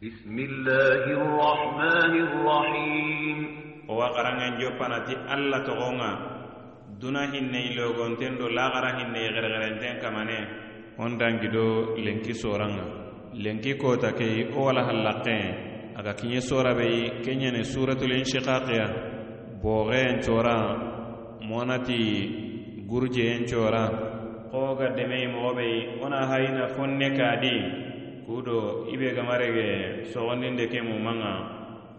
بسم الله الرحمن الرحيم وقرن جوبانتي الله تغونغا duna hinne ilogonten do lagara hinne gergerenten kamane on dangido lenki soranga lenki kota ke o wala hallaqe aga kinye sora be kenyane suratul inshiqaqiya boge en chora monati gurje en chora ko ga deme mo be ona hayna fonne kadi kudo ibe ga gamarege sogondinde ke mu mumanga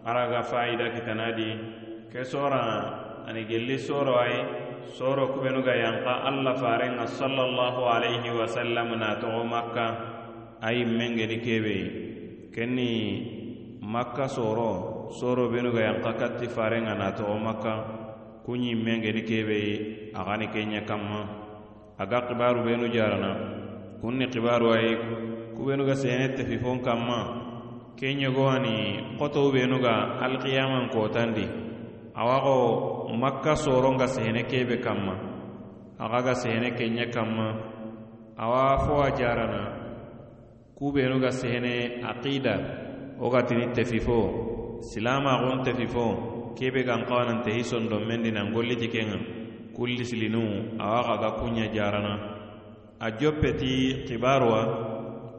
araga faida kitanadi ke sora ani gelli soro ay soro kubenuga yanka alla farenga sallallahu alaihi wasallam na togo makka ayi mengedi kebe kenni makka soro soro benuga yanka katti farenga na togo makka kuñi mengedi kebe agani kenya kamma. Aga kibaru benu jarana kunni kibaru ayi ubenuga senette fifon kanma ke ɲegowani koto ubenuga alkiyaman kotandi awa xo makka soronga sene kebe kanma axa ga sene kenɲe kanma awa fo a jarana kubenuga sene aqida. Wo gatini tefifo silamaxun tefifo kebe gan xawanante i sondonmendi nan golliti kenga kullisilinu awa xa ga kunɲa jarana. A joppeti kibaruwa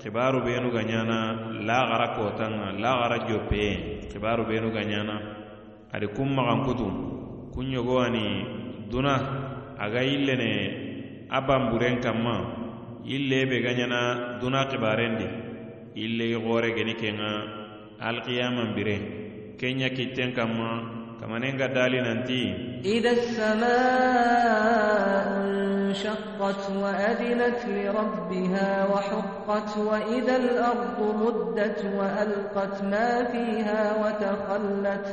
kibaru benu ga ɲana lagara kotanga lagara jopeyen kibaru benu ga ɲana adi kun kutu kun ɲogo ani duna aga illene a banburen kanma ille be ganyana duna kibarendi ille i gore geni kenga alqiyaman bire. Kenya kitten kanma kamanenga dali nanti. Ida انشقت وأذنت لربها وحقت وإذا الأرض مدت وألقت ما فيها وتخلت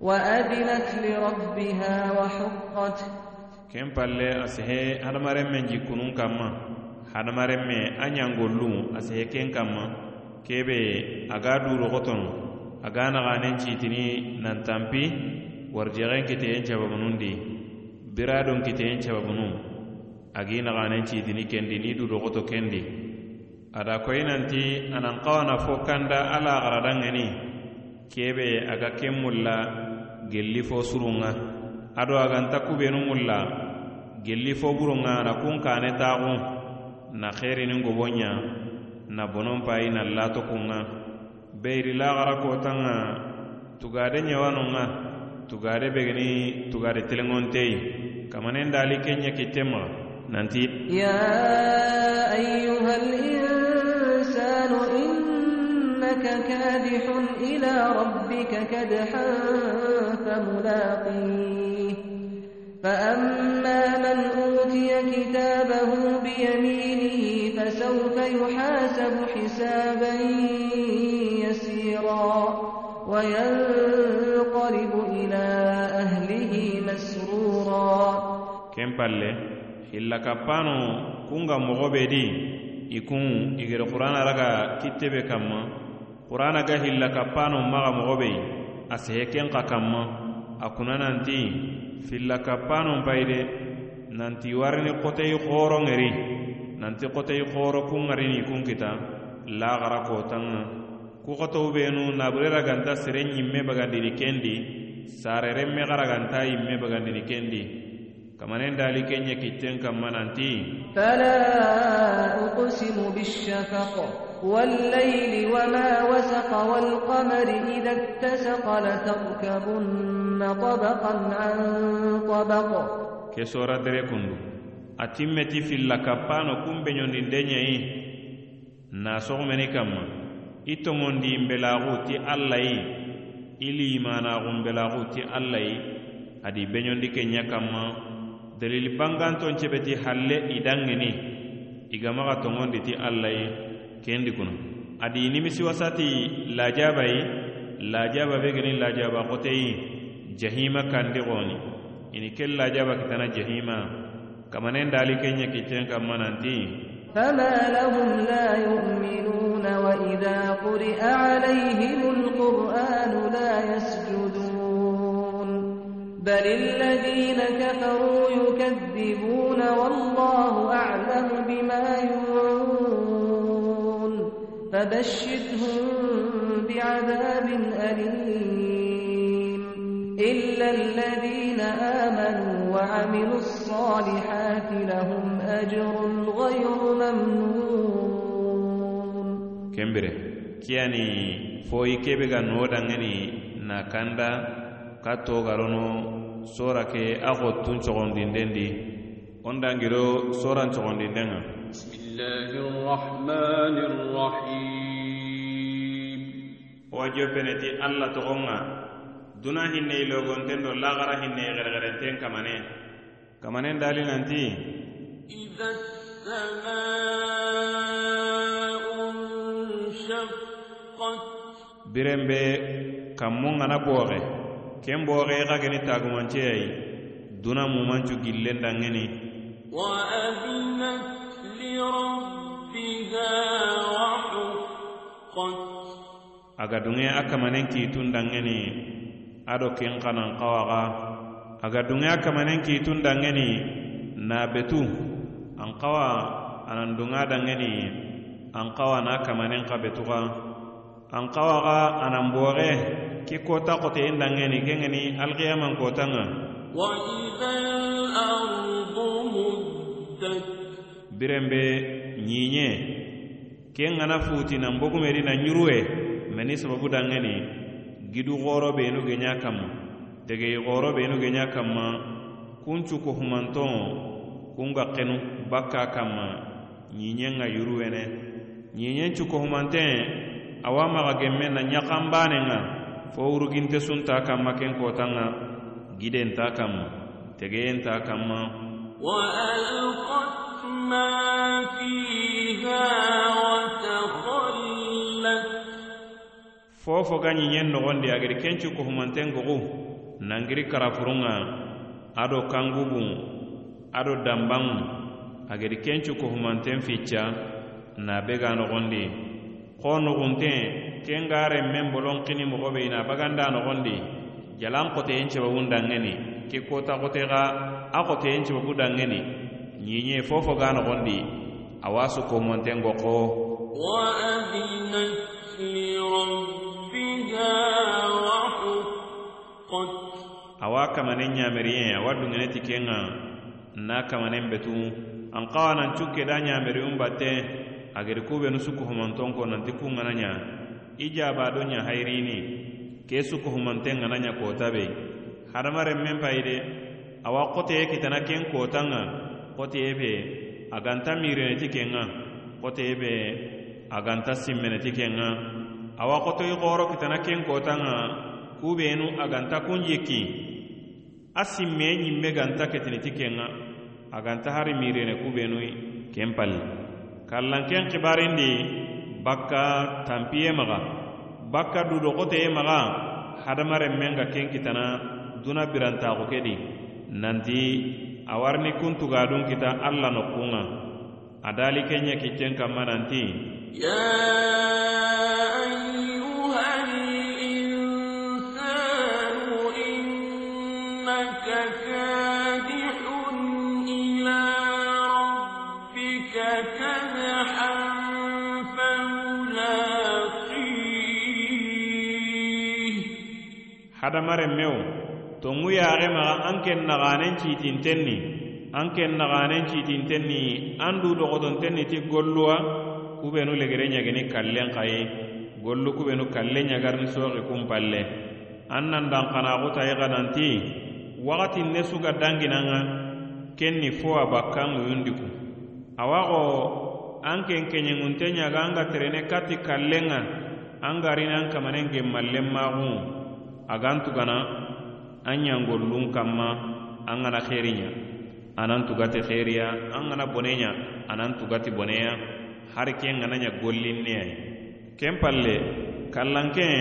وأذنت لربها وحقت كم بالله أسهى هدمارم من جيكونون كما هدمارم من أنيانغولو أسهى كن كما كيبي أغادو agana ganen citini nan tampi warjexen kiteyen cababunundi biradon kiteyen cababunu agina ganen citini kendi ni dudoxoto kendi. Ada koyinanti a nan xawana fo kanda ala xaradangeni kebe aga ken mulla gelli fo surunga. Ado aganta kubenu mulla gelli fo burunga na kun kane taxun na xerinin gobonya na bonon payi na lato kunga. Beyiri laxara kotanga tugade ɲewanunga tugade begeni tugade telengonteyi kamanen dali kenya kitema nanti ya ayyuha al-insan innaka kadihun ila rabbika kadhan famulaqih فأما من أوتي كتابه بيمينه فسوف يحاسب حسابا وينقلب إلى أهله مسرورا. كم بالله؟ إلا كبانو كونغا مغبدي يكون إجر القرآن رجع كتب كما قرآن جه إلا كبانو مغا مغبي أسهكين كما أكون ننتي في إلا كبانو بايدي ننتي وارني قتي خورو غري ننتي قتي خورو كون غريني كتا لا غرقو تنغ. ko tanga ku qoto benu nabure raganta sere nyimme bagandini kendi sare remme garaganta yimme bagandini kendi kamanen dali kenya kitten kamma nanti fala uqsimu bishafaq والليل وما وسق والقمر إذا اتسق لتركبن طبقا عن طبق كسورة دريكندو أتمتي في اللكبانو كم بنيون دنيا ناسوغ مني i toŋondi nbelaxu ti alla yi i limanaxu nbelaxu ti alla yi adi beɲondi ke ɲa kanma dalili banganton cebeti halle i danŋini i gamaxa toŋondi ti alla yi kendi kuna adi nimisi wasati lajaba yi lajaba be geni lajaba xoteyi jahima kandi xoni ini ke lajaba kitana jahima kamanen dali ke kitten kanma nanti فما لهم لا يؤمنون وإذا قرئ عليهم القرآن لا يسجدون. بل الذين كفروا يكذبون والله أعلم بما يوعون. فبشرهم بعذاب أليم. إلا الذين آمنوا وعملوا الصالحات لهم أجر غير ممنون كمبره كياني فوي كيبغا نودangani na kanda ka togarono sora ke a xottun cogondindendi on dangiro soran cogondindenga wajo peneti allah togonga duna hinne ilogonten do lagara hinne xerexerenten kamane kamanen dali nanti biren be kanmon ŋana booxe ken booxe i xa geni tagumanceyayi duna mumancu gillen danŋeni a ga dunŋe a kamanen kiitun danŋeni ado ken xanan xawaxa. a ga dunŋe a kamanen kiitun danŋeni na betu. an kawa anan dunga dangeni an kawa na kamanin ka betuga. An kawa ga anan bore ki kota kote in dangeni kengeni alqiyaman kotanga. Birembe ɲiɲe ken gana futi nan bogumeri na ɲuruwe meni sababu dangeni gidu goro benu geɲa kanma tegeyi goro benu geɲa kanma kuncu kohumanton kun ga kenu. bakka kanma ɲiɲen ŋa yuruwene ɲiɲen cukohumanten awa maga genmen na ɲakanbanen ŋa fo wuruginte sunta kanma ken kotan ŋa giden kanma tegeyenta kanma وألقت ما فيها وتخلت. Fo fo ga ɲiɲen nogondi agedi ken cukohumanten gogu nangiri karafurunga ado kangubun ado dambanŋu agedi kencu kohumanten ficca na be ga nogondi. Xo nuxunten ken ga ren men bolon xini mogo be ina baganda noxondi jalan xoteyen cebabun dangeni ke kota xote xa a xoteyen cebabu dangeni ɲiɲe fofo ga noxondi awa su kohumanten goxo awa kamanen ɲameriyen awa dungene ti ken ga na kamanen betun an xawa nan cukke da ɲameriyun batte agedi kubenu sukuhumanton ko nanti kun ŋana ɲa i jaba do ɲa hayirini ke sukuhumanten ŋana ɲa kota be hadamaren men payi de awa xoteye kitana ken kotan ŋa xoteye be a ganta mirene ti ken ŋa xoteye be a ganta simmene ti ken ŋa awa xotoyi xoro kitana ken kotan ŋa kubenu a ganta kun jikki a simme ɲimme ganta ketini ti ken ŋa a ganta hari mirene kubenu ken palli kallanken xibarindi bakka tanpiye maxa bakka dudo xoteye maxa hadamaren men ga ken kitana duna birantaxu kedi nanti a warni kuntugadun kita alla nokkunga a dali kenya kiccen nanti. Hadamaren mewo to ŋu yaxe maxa an ken naxanen ciitinten ni an ken naxanen ciitinten ni an du doxotonten ni ti golluwa kubenu legere ɲagini kallen xayi gollu kubenu kalle ɲagarini soxi kun palle an nan danxanaxutayi xa nanti. Waxatin ne suga danginanga. Ken ni fo a bakkan ŋuyundiku awa xo an ken keɲeŋunte ɲaga an ga terene kati kallenŋa an garini an kamanen gemmallen maxu a gan tugana an ɲangollun kanma an gana xeriɲa anan tugati xeriya an gana boneɲa anan tugati boneya hari ken ŋana ɲa gollinneyai ken palle kallanken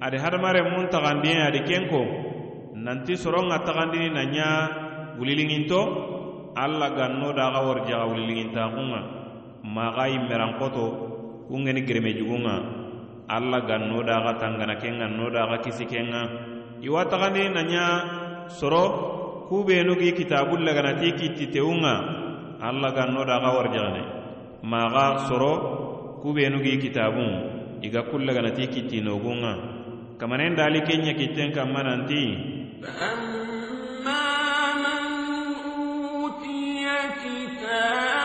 adi hadamaren mun taxandiye adi ken ko nanti soron ŋa taxandini na ɲa wuliliŋinto alla ganno daxa warjaxa wuliliŋintaxunŋa maxa yimmerankoto kun geni gereme jugunŋa alla ganno daga tangana kenga no daga kisi kenga. Iwa tagani nanya soro kubenu gi kitabul laganati kittiteunga alla ganno daga warjagane maga soro kubenu gi kitabun. Iga kullaganati kittinogunga kamanen dali kenya kitten kammananti فأما من أوتي كتابه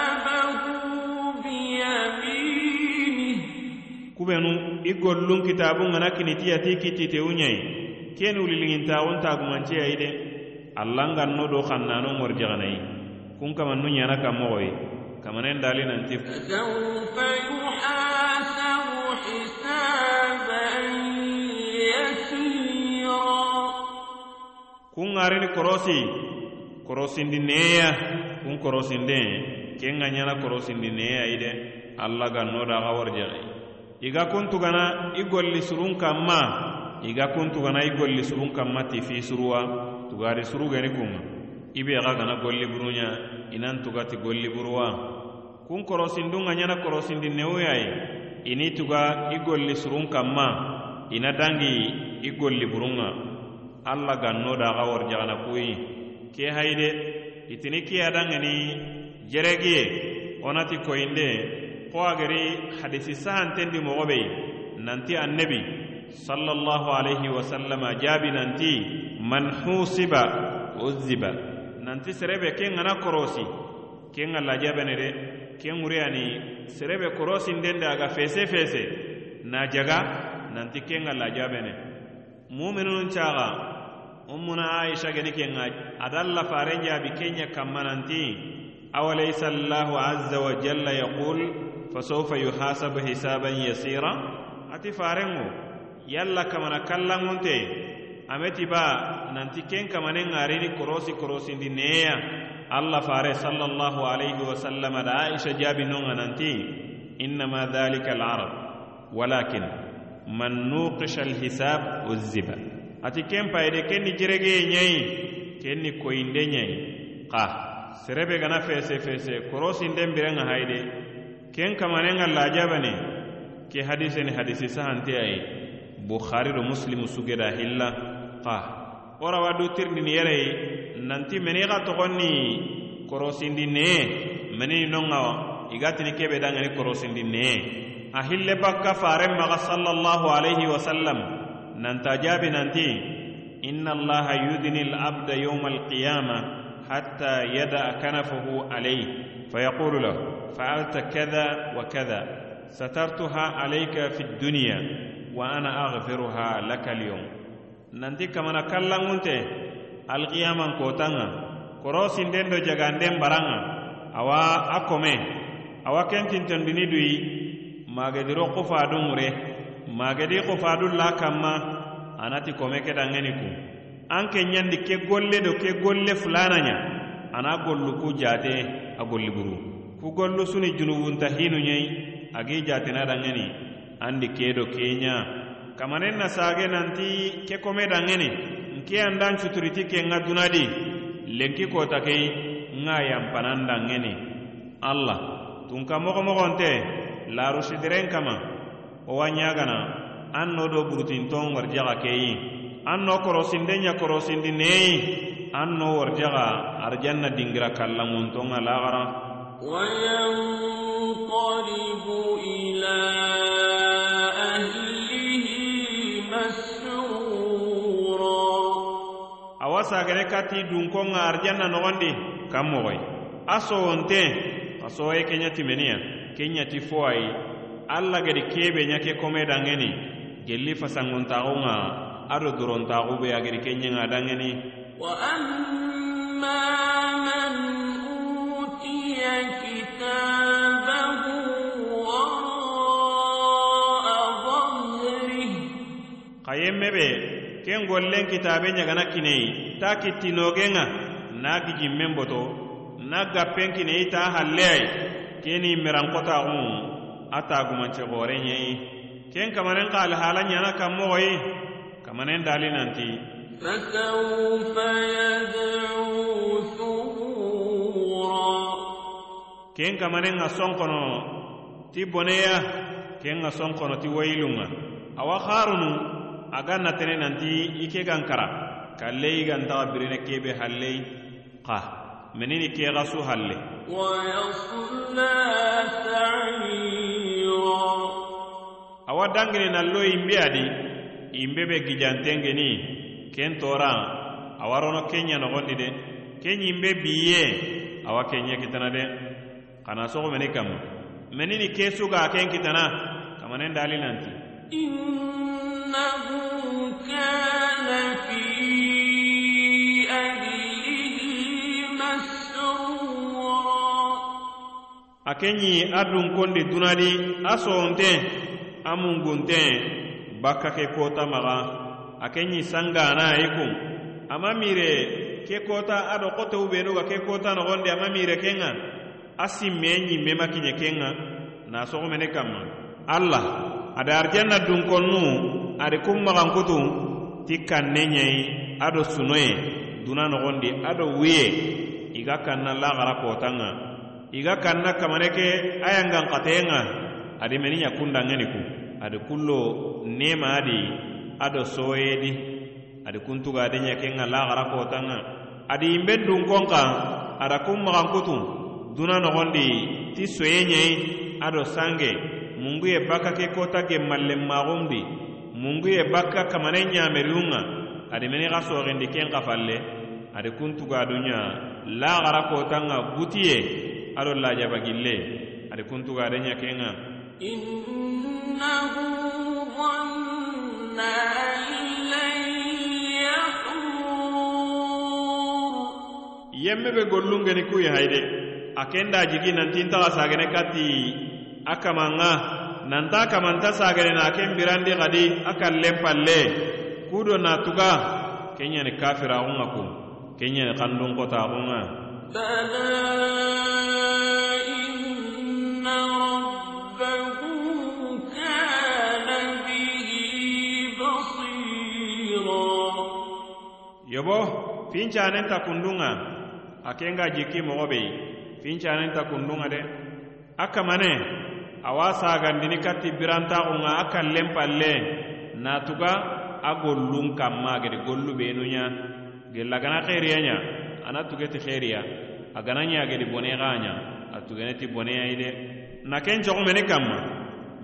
kubenu i gollun kitabun ŋana kinitiyati kittitewu ɲayi keni liliŋintawun tagumanceyayi de. Allangan no do xannano ŋorjaxanayi kun kama nu ɲana kan moxoyi kamanen dali nanti kun ŋarini korosi. Korosindi neya kun korosinden ken ŋa ɲana korosindi neyayi de alla ganno da xa warjaxi iga kuntugana i golli surun kanma iga kuntugana i golli surun kanma ti fi suruwa. Tugari surugeni kunŋa i be aga gana golli buruɲa inan tugati golli buruwa. Kun korosindun ŋa ɲana korosindinnewoya ye. Ini tuga i golli surun kanma ina dangi i golli burun ŋa alla ganno da aga warijagana kuyi ke hayide itini kiyadan ŋeni jeregi ye. Onati koyinde ko a geri hadisi sahantendi mogo be nanti annabi sallallahu alayhi wasallama jaabi nanti man husiba uziba. Nanti serebe ken ŋana korosi ken ŋa lajabene de ken ŋuriyani serebe korosinden de aga fese fese na jaga nanti ken ŋa lajabene mu'minun caga ummuna aisha geni ken ŋa adalla faren jaabi kenya kamma nanti awalaysa allahu azza wa jalla yaqul fasaufa yuhasabu hisaban yasira ati farenŋo yalla kamana kallanŋonte ameti ba nanti ken kamanen ŋarini korosi korosindi neya alla fare sallallahu alayhi wa sallama da aisha jaabi nonŋa nanti innama dhalika alarab walakin man nuqisha alhisab uzziba ati ken payide kenni jeregeye ɲayi kenni koyinde ɲayi ka serebe gana fese fese korosinden birenŋa hayde ken kamanen ga lajabane ke hadise ni hadisi sahante ayi bukhari do muslimu sugeda hilla. Ka. Ora wadu tirndini yerei nanti meni ga togonni korosindi nee meni nonga igatini kebe dangani korosindi nee a hille bakka faren maga sallallahu alayhi wa sallam nanta jaabi nanti. Inna allaha yudni alabda yawma alqiyama حتى يدع كنفه عليه فيقول له فعلت كذا وكذا سترتها عليك في الدنيا وأنا أغفرها لك اليوم. ننتي كما نكلم أنت القيامة كوتانا كروسين دندو جغاندين برانا أوا أكومي أوا كنتين تندني دوي ما ماغدرو قفادو مره ماغدي قفادو لا كما أنا تكومي كدangeni ku an ke ɲandi ke golle do ke golle fulanaɲa ana gollu ku jate a golli buru. Ku gollu suni junubunta hinu ɲei agi jatina dangeni andi kedo keɲa kamanen na sage nanti ke kome dangeni nke andan cuturiti ke ŋa dunadi lenki kota kei ŋa yampanan dangeni allah tun ka mogomogonte larusidiren kama owa ɲagana an no do burutinton warjaga keyi an no korosinde ɲa korosindi neyi an no warjaga arjanna dingira kallaŋuntonŋa lagara وينقلب إلى أهله مسرورا awa sagene kati dunkonŋa arjanna nogondi kan mogoy a sowonte a sowoye kenya timeniya kenyati fo ayi alla gedi kebe ɲa ke kome dangeni gelli fasanŋuntaxunŋa ado dorontaxuɓe agedi ke ñenga dangeni. Wa amma man utiya kitabahu waraa dhahrih xa yemmeɓe ken gollen kitabe ɲagana kineyi ta kittinogenga na gijinmen boto na gappen kineyi ta halleyayi keni merankotaxun a tagumance xoren ɲeyi ken kamanen xa alhala ɲana kanmoxoyi kamanen dali nanti. Ken kamanen ŋa son kono ti boneya ken ŋa son kono ti wayilunŋa awa harunu a ga natene nanti i ke gan kara kalle i gantaxa birine kebe hallei. Xa menini ke xa su halle. Awa dangini nallo yimbe adi imbe be gijantengeni ken tora awarono kenya nogondi de kenyi imbe biye awa kenya kitana de. Kana sogo meni kam meni ni kesu ga ken kitana kamanen dali nanti. Innahu kana fi ahlihi masrura. Akenyi adun kondi dunadi asonte amungunten bakka ke kota maga a ke ɲi sangana i kun a ma mire ke kota ado kotewu benu ga ke kota noxondi a ma mire ken ga a simme ɲinme ma kiɲe ken ga na sogomene kanma alla ada arijanna dunkonnu ari kun magankutu ti kanne ɲei ado sunoye duna nogondi ado wuye i ga kanna laxara kotan ga i ga kanna kamane ke a yangan xateen ga adi meni ɲa kundangeni ku adi kullo nema adi ado soyedi adi kuntuga adi ɲa kenga laxara kotanga adi yimben dunkon kan ada kun maxan kutu duna noxondi ti soye ɲei ado sange. Mungu ye bakka ke kota ge mallenmaxundi mungu ye bakka kamane ɲameriyun ga adi meni xa soxindi ken xafalle adi kuntuga dunya ɲa laxara kotan ga butiye ado lajabagille adi kuntuga ade ɲa ken ga yemme be gollungeni kuyi hayde. A kenda jigi nantintaxa sagene kati. A kamanŋa nanta kamanta sagene na ken birandi xadi a kallen palle. Kudo na tuga. Kenyani kafiraxunŋa ku. Kenyani xandun xotaxunŋa yobo fincanen ta kundunŋa a ken ga jikki mogo be fincanen ta kundunŋa de. A kamane awa sagandini katti birantaxunŋa a kallen palle natuga a gollun kanma gedi gollu benunya. Gella gana xeriya ɲa ana tugeti xeriya a gana ɲa gedi bone xa ɲa a tugeneti boneyayi de na ken coxumeni kanma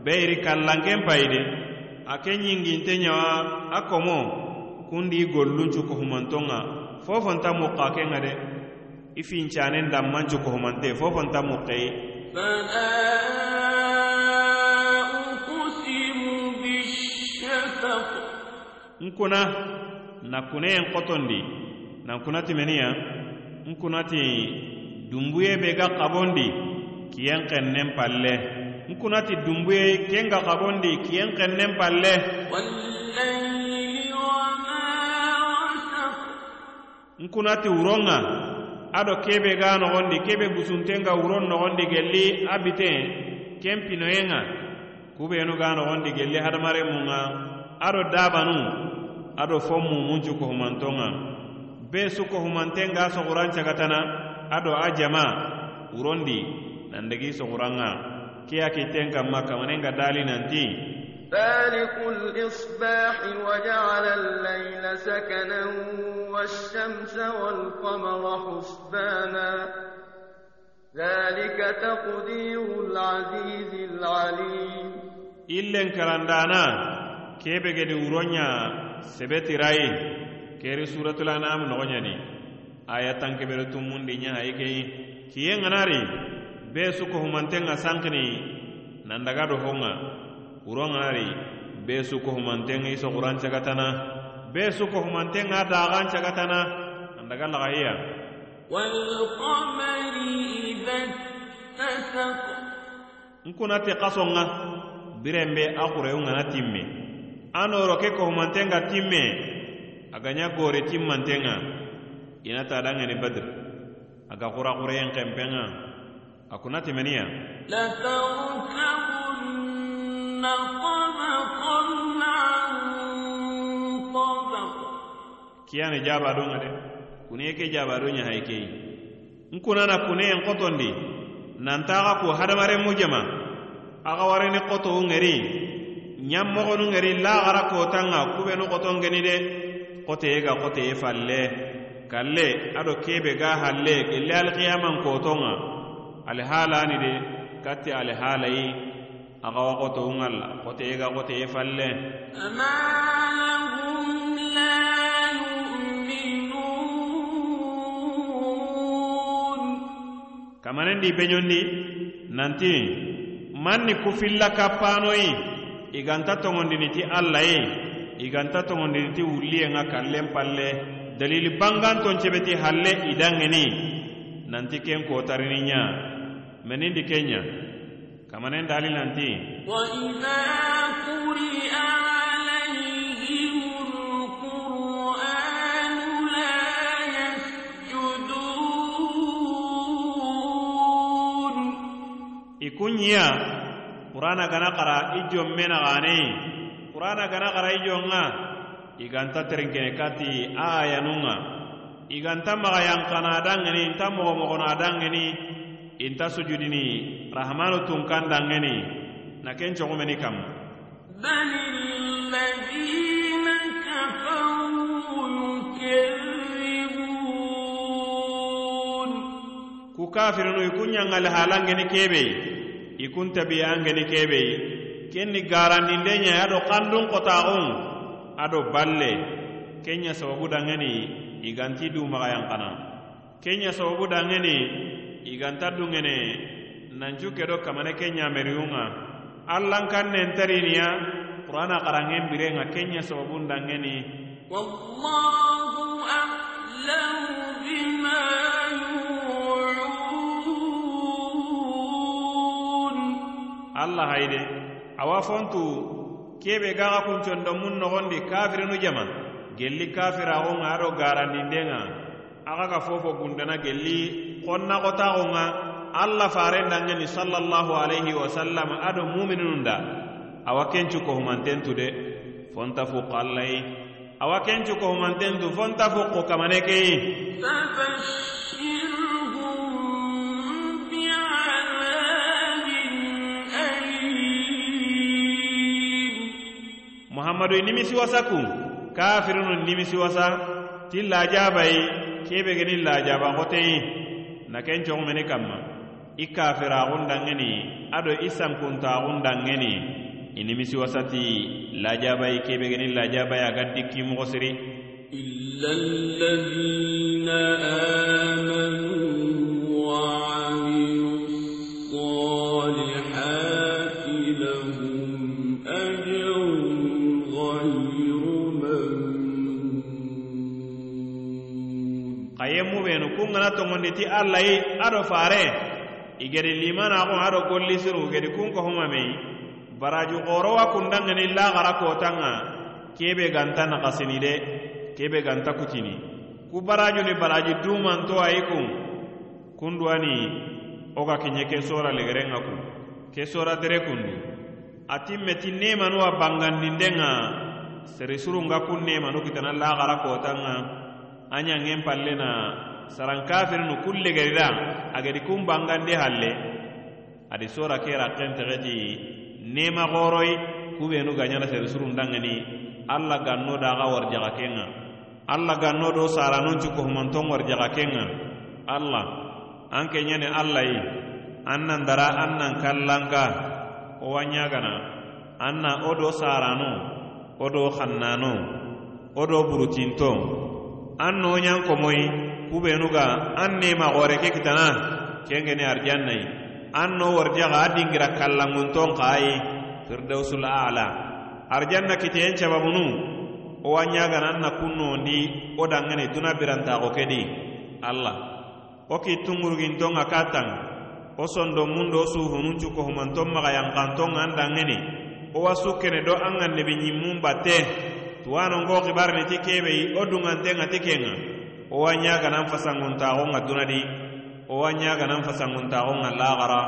beyiri kallanken payi de a ke ɲinginte ɲawa a komo kundi golluncu kohumantonga fofonta muqa kenga de. I fincanen dammancu kohumante fofonta muqeyi nkuna na kuneyen kotondi nan kunati meniya nkunati dumbuye be ga kabondi kiyen kennen palle. Nkunati dumbuye ken ga kiyen kennen palle. Nkunati wuronŋa ado kebe ga nogondi kebe busuntenga wuron nogondi gelli a biten ken pinoyenga kubenu ga nogondi gelli hadamaremunga ado dabanu ado fo kohumanton cukohumantonga be sukohumantenga sogurancagatana ado a jama wurondi nandegi soguranga ke a kitten kanma kamanenga dali nanti فالق الإصباح وجعل الليل سكنا والشمس والقمر حسبانا ذلك تقدير العزيز العليم illen karandana kebe gedi wuronya sebetirayi keri suratul anam nogoñadi aya tankebere tummundi nya hayi keyi kiye ŋanari be suko humantenga sankini nandaga do honga wuroŋari bee sukohumanten i soguran cagatana bee sukohumanten a daaxan cagatana andaga laxayiya n kunati xason ŋa biren be a timme. A ke kohumanten timme? A gore timmanten ŋa ina tadanŋeni badir a ga xuraxureyen xenpen ŋa a kunati kiyame jabaɗoŋa de. Kune ke jabaɗoña hay keyi n kunana kuneyen xotondi nantaxa ku hadamaren mu jama. Axa warini kotowu ŋeri ɲanmoxonu ŋeri laxara kotanŋa kubenu xotongeni de. Xoteye ga xoteye falle. Kalle ado kebe ga halle. Gelle alxiyaman kotonŋa alihalani de. Katti alihalayi aga wa xoto ungalla xote yega xote ye falle فما لهم لا يؤمنون kamanen di beñondi nanti man ni ku filla kappanoyi iganta togondini ti alla ye iganta togondini ti wulliye ŋa kallen palle dalili banganton cebeti halle idangeni nanti ken kotarini ɲa menindi kenya kamanen dali nanti وإذا قرئ عليهم القرآن لا يسجدون ikunɲiya qur'ana gana qara i jomme naxaneyi qur'ana gana qara i jonŋa iganta terenkene kati ayanunŋa iganta maxa yankana dangeni inta moxomoxona dangeni inta sujudini rahamanu tunkan dangeni na ken coxumeni kamma بل الذين كفروا يكذبون ku kafirinu i kun ɲangali halangeni kebei i kun tabiyangeni kebei ken ni garandinde ɲa ado kandun kotaxun ado balle ken ɲa sababu dangeni i ganti dumaxayan xana ken ɲa sababu dangeni iganta dungene nancu kedo kamane ke ɲameriyunga allan kan nen tariniya qur'ana xarangen birenga kenya sababun dangeni wallahu a'lamu bima yu'un. Allah hayde awa fontu kebe gaxa kuncondo mun noxondi kafirinu jama. Gelli kafiraxonga ado garandindenga axa ga fofo gundana gelli xonna xotaxunga allah farendangeni sallallahu alayhi wa sallam aɗo muminununda awa kencu kohumantentu de fonta fuqo allayi awa kencu kohumantentu fonta fuqo kamane keyi muhammadu i nimisi wasa kun kafirinu nimisi wasa ti lajabayi kebe geni lajaba xoteyi na ken coŋmeni kanma i kafiraxundanŋeni ado i sankuntaxundanŋeni i nimisi wasati lajabayi kebegeni lajabayi a ga dikki moxo siri illa alladina amanu ɓenu kun gana togondi ti allah yi ado fare. I gedi limanaxun ado golli siru gedi kun kohuma meyi baraju xorowa kundangeni laxara kotanga. Kebe ganta naxasini de kebe ganta kutini. Ku barajuni baraji dumanto ayi kun kunduwani wo ga kiɲe ke sora legerenga kun ke sora dere kundu ati meti nemanuwa bangandindenga seri surunga kun nemanu kitana laxara kotanga. A ɲangen palle na saran kafirinu kulle legerira a gedi kun bangande halle adi sora ke rakkentexeti nema xoroyi kubenu gaɲana seri surundangeni alla ganno daxa warjaxa kenga. Alla ganno do saranun cukohumanton warjaxa kenga. Alla an ke ɲani alla yi an nan dara an nan kallanka o wa ɲagana an na wo do saranu wo do xannanu wo do burutinto an no ɲan komoyi kubenuga an nema gore ke kitana kengene arjannai an no warjaxa a dingira kallanŋunton xaayi firdausul ala. Arjanna kiteyen cababunu wo a ɲaganan na kunnondi wo danŋene tuna birantaxo ke kedi alla o ki tungurugintón ŋa katan wo sondonŋundo suhunun cukohumanton maxayanxanton an danŋeni o wa sukkene do an ŋannebi ɲimmun batte tuwanongo xibarini ti kebei wo dunŋanten ŋa ti wo wa ɲaganan fasanguntaxon ŋa dunadi wo wa ɲaganan fasanguntaxon ŋa laxara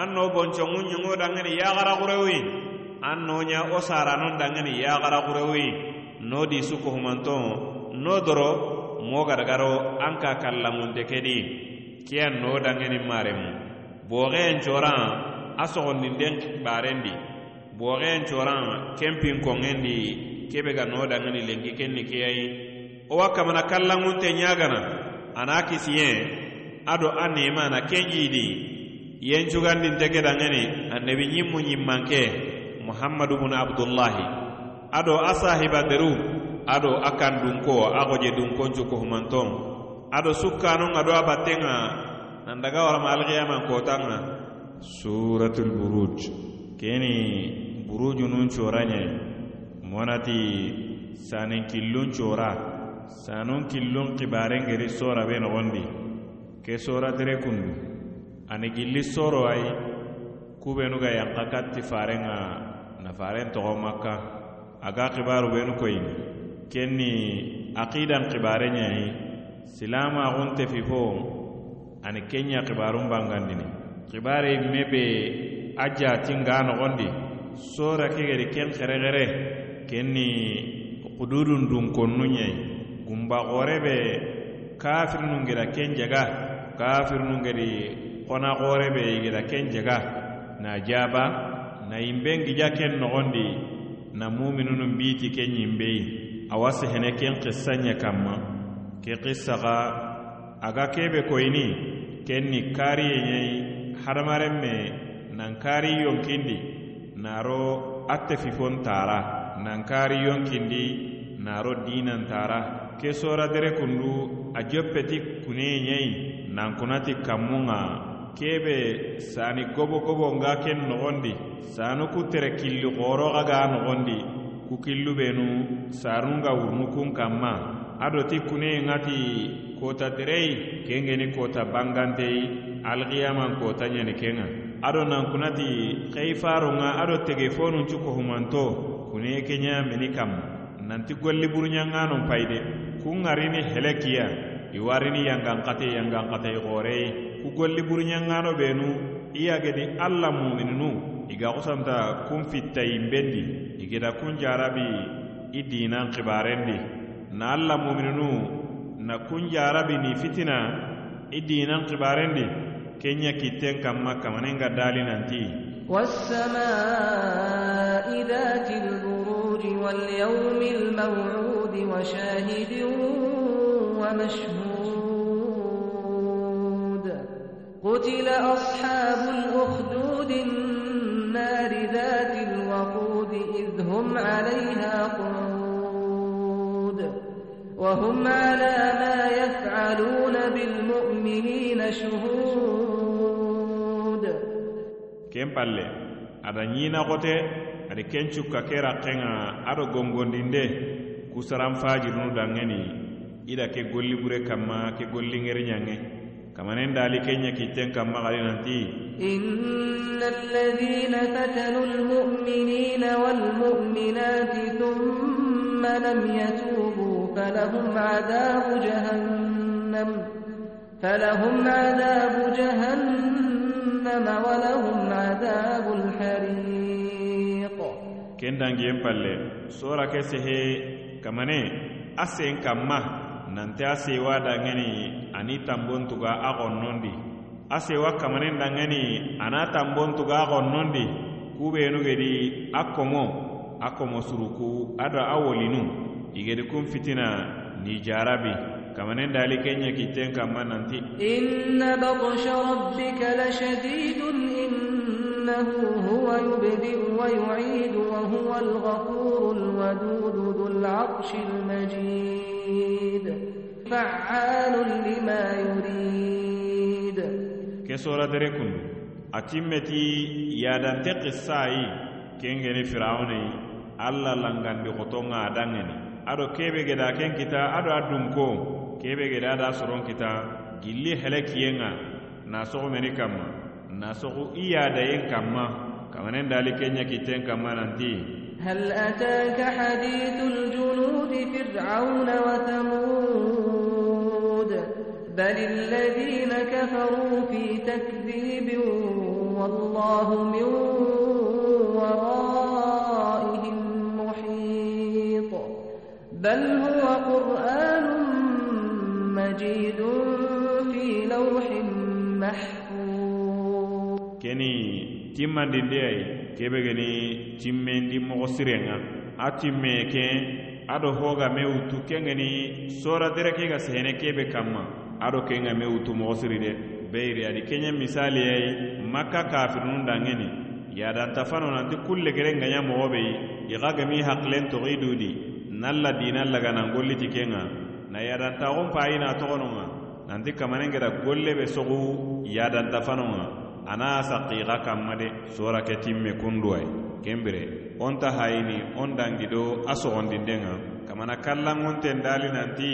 an no bonconŋu ɲiŋo daŋeni yaxara xurewi an no ɲa wo saranon daŋeni yaxara xurewi. No di sukohumanton no doro mo gargaro an ka kallanŋunte kedi kiyan no daŋeni maremu boxeyen coran a soxondinden barendi boxeyen coran kenpin konŋendi kebe ga no daŋeni lenki kenni keyayi wo wa kamana kallanŋunte ɲagana a na kisiɲɛ ado a nema na ken jiidi yen cugandinte kedanŋeni annabi ɲimmu ɲimmanke muhammadu bunu abdullahi. Ado a sahibateru ado a kan dunko a goje dunkoncu kohumanton ado sukkanon ado a batten ŋa nandaga warama alkiyaman kotan ŋa suratul buruj. Keni burujunun cora ɲe monati saninkillun cora sanun killun kibaren geri sora be nogondi ke sora tere kundu. Ani gilli soro ayi kubenu ga yanka katti faren ga na faren togo makka. Aga kibaru benu koyini. Kenni aqidan kibare ɲayi silama axunte fi fo ani kenya kibarun bangandini. Kibare me be a jatin ga sora ke geri ken xerexere kenni kududun dunkonnun ɲayi gumba xooreɓe kafirnu ngeda ken jaga kafirnu ngedi xona be igeda ken jaga na jaba na yimben gija ken noxondi na muminunun biti ken yimbeyi awa sehene ken xissa ɲe kanma ke xissa xa aga kebe koyini ken ni kariye ɲei hadamaren me nan kari yonkindi naro atte fifon tara nan kari yonkindi naro dinan tara. Ke sora dere kundu a joppeti kuneye ɲei nan kunati kanmunga kebe sani gobo gobo nga ken nogondi sanu ku tere killi xoro xa ga nogondi ku killu benu sarunga wurnu kun kanma ado ti kuneye ŋati kota derei kengeni kota banganteyi alxiyaman kota ɲeni kenga. Ado nankunati xeifarunga ado tege fonuncu kohumanto kune kenya meni kanma nanti golli buruɲanganon payide kun ŋarini helekiya iwarini yanganxate yanganxatei xoreyi ku golli benu i yagedi alla mumininu i ga xusanta kun fittayinbendi i geda kun jarabi i dinan na alla mumininu na kun jarabi ni fitina i dinan kenya kitten kanma kamanenga dali nanti والسماء ذات البروج واليوم الموعود وشاهد ومشهود. قتل أصحاب الأخدود النار ذات الوقود إذ هم عليها قعود. وهم على ما يفعلون بالمؤمنين شهود. ken palle ada ñina xote adi ken cukka ke gongondinde ku saran fajirunu dangeni ida ke golli bure kanma ke golli ŋeriɲanŋe kamanen dali ke ɲa kitten kanma xali nanti إن الذين فتنوا المؤمنين والمؤمنات ثم لم يتوبوا فلهم عذاب جهنم فلهم عذاب جهنم ولهم عذاب الحريق ken dangiyen palle sora ke sehe kamane a sen kanma nante a sewa dangeni ani tanbon tuga a gonnondi a sewa kamanen dangeni a na tanbon tuga a gonnondi kubenu gedi a komo a komo suruku ado a wolinu i kun fitina ni jarabi. Kamanen dali kenya kitten kanma nanti. Inna batsha rabbika lashadidun inna إنه هو يبدئ ويعيد وهو الغفور الودود ذو العرش المجيد. فعال لما يريد. كسورة دركن أتمتي يا دانتق الساي كينغني فرعوني ألا لنغن بخطونا دانني أدو كيبه جدا كين كتا أدو أدوم كو كيبه جدا دا سرون كتا جلي هلك ينغا ناسو مني كمان na sogo i yadayen kanma kamanen dali kenya kitten kanma nanti هل أتاك حديث الجنود فرعون وثمود بل الذين كفروا في تكذيب والله من ورائهم محيط بل هو قرآن مجيد في لوح محفوظ keni timmandindi ayi kebe geni timmendi mogo sirenga. A timme ke ado hoga me wutu kengeni soradere ke ga sehene kebe kamma ado kenga me wutu mogo siri de beyiri adi kenya misali ayi makka kafirinu dangeni yadanta fano nanti kulle gere ŋaya mogo be yi i ga gemi hakilen togo i dudi nalla dina laga nan laganangolliti kenga. Na yadantaxun payina togono ŋa nanti kamanen geda golle be sogu yadanta fano ŋa ana saqiqa kanma de sora ke timme kunduwai. Kembire onta hayini on dangido a sogondinten ga kamana kallanŋonten dali nanti.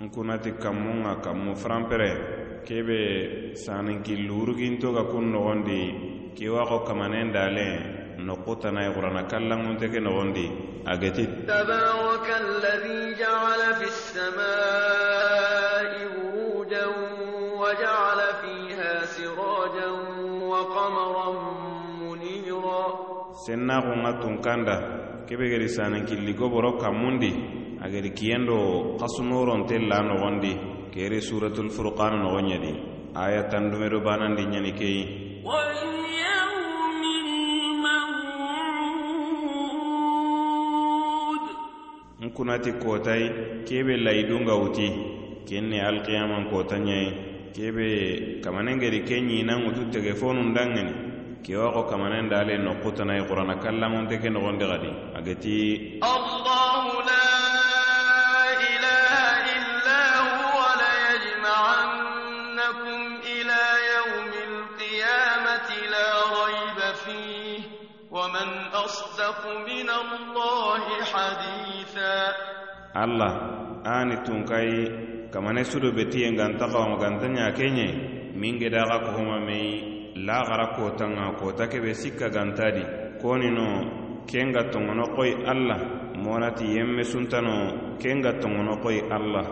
Nkunati kammun ga kammu franpere kebe saninkilluruginto ga kun nogondi kiwako kamanen dalen نقطنا يقرأنا كلام منتكن غندي أجتي تبارك الذي جعل في السماء بروجا وجعل فيها سراجا وقمرا منيرا سنة غنة كندا كبه غرسانا كلي غبرو كموندي أجري كيندو قصنورون تلا نغندي كيري سورة الفرقان نغنيدي آية تندمر بانان دي نيني كي nkunati kotai kebe laidunga wuti kenne alqiyaman kotanyai kebe kamanengedi ke ɲinanŋutu tege fonun danŋeni ke wako kamanen dale nokkutanai qurana kallamonte ke nogondi gadi. Ageti Allah! alla ani tunkayi kamane sudo betiye ganta xawama ganta ɲa kenɲe min geda xa kohoma mei laxara kotanga kota kebe sikka gantadi konino ken ga tongono koyi alla monati yemme suntano ken ga tongono koyi alla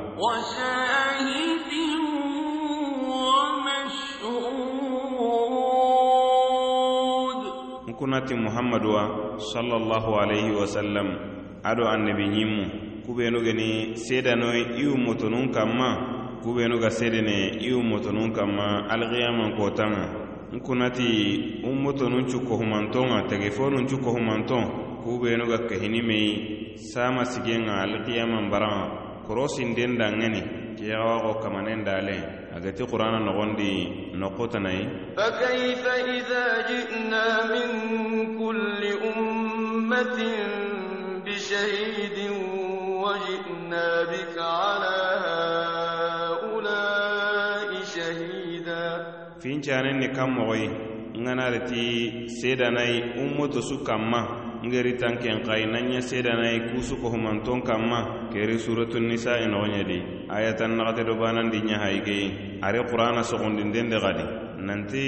nkunati muhammadu wa sallallahu alaihi wasallam ado annabi ɲimmu kubenu geni sedano iwu motonun kanma kubenu ga sedene iwu motonun kanma alkiyaman ko tanga n kunati un motonun cukkohumanton ŋa tegefonun cukkohumanton kubenu ga kehini me sama sigen ŋa bara baran ŋa korosinden danŋeni kiyawaxo kamanen dale agati qur'ana nogondi fa kayfa idha ji'na min kulli ummatin bishahidin وجئنا بك على هؤلاء شهيدا fincanen ni kan mogoyi nganareti sedanayi ummoto su kanma ngeri tanken kayi nanya sedanayi kusu kohumanton kanma keri suratun nisa inogoɲedi ayatan naxate do banandi ɲahayigeyi ari qur'ana sogondindende gadi nanti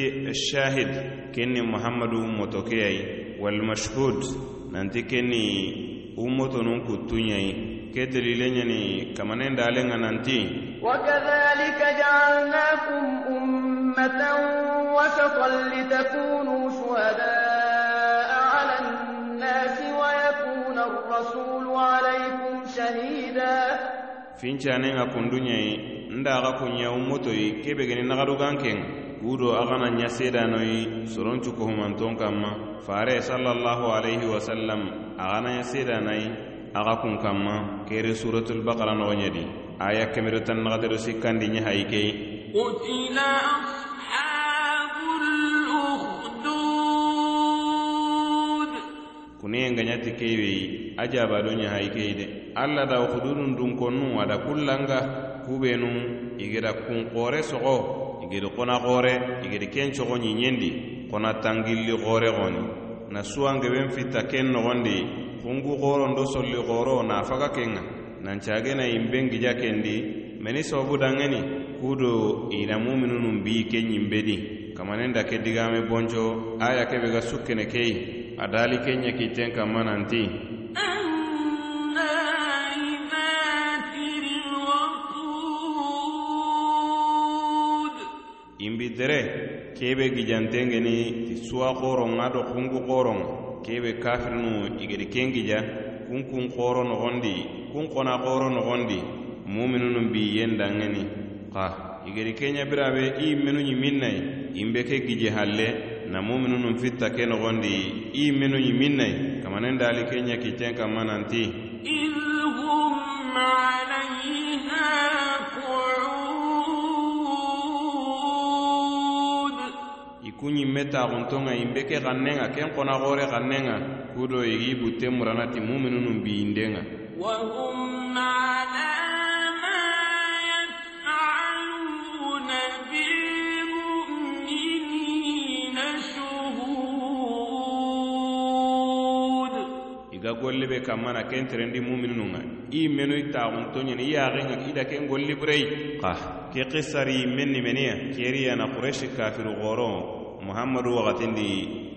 shahid kenni muhammadu ummotokeyayi walmashhud nanti kenni ummotonun kuttuɲayi ke keteli kamanen dalen alenga nanti wakadhalika ja'alnakum ummatan wasatan litakunu shuhadaa 'ala an-nasi wa yakuna ar-rasulu 'alaykum shahida. Fincanenga kundunyai nda aga kunya ummotoi kebegeni nagarugankenga kudo agana ɲasedanoyi soroncu kohumanton kanma fare sallallahu alaihi wasallam agana ɲasedanayi aga kun kanma kere suratul bakara nogoɲedi aya kemero tan nagatero sikkandi ɲe hayi kei kuniyen gaɲati keiwei a jabado ɲe hayi kei de. Alla da hududun dun konnu ada kullanga kubenu igeda kun kore sogo igedi kona kore igedi ken cogo ɲiɲendi xona tangilli kore goni. Na suwangeben fitta ken nogondi kungu gorondo solli goro nafaga kenga. Nancagena yimben gija kendi meni sobu dangeni kudo ina muminunun bi ke yimbedi kamanen da ke digame bonco aya kebe ga sukkene keyi a dali kenya kitten kamma nanti imbi dere kebe gijantengeni ti suwa koron ado kungu koron kebe kafirinu igedi ken gija kun kun koro nogondi kun kona koro nogondi muminunu bi yen dangeni ka igedi kenya birabe i menu ñiminnayi imbe ke gije halle na muminunu fitta ke nogondi i menu ñiminnayi kamanen dali kenya kiten kamma nanti إذ هم عليها kuñimme taxuntonŋa in be ke xannenŋa ken xonaxore xannenŋa kudo igi butte muranati muminunun biyindenŋa iga golle be kammana ken terendi muminununŋa i menu i taxunto ɲeni i yaxenŋa i da ken golli burei xa ke xisari ah. men keriya keriyana xureshi kafiru xoro muhammadu wagatindi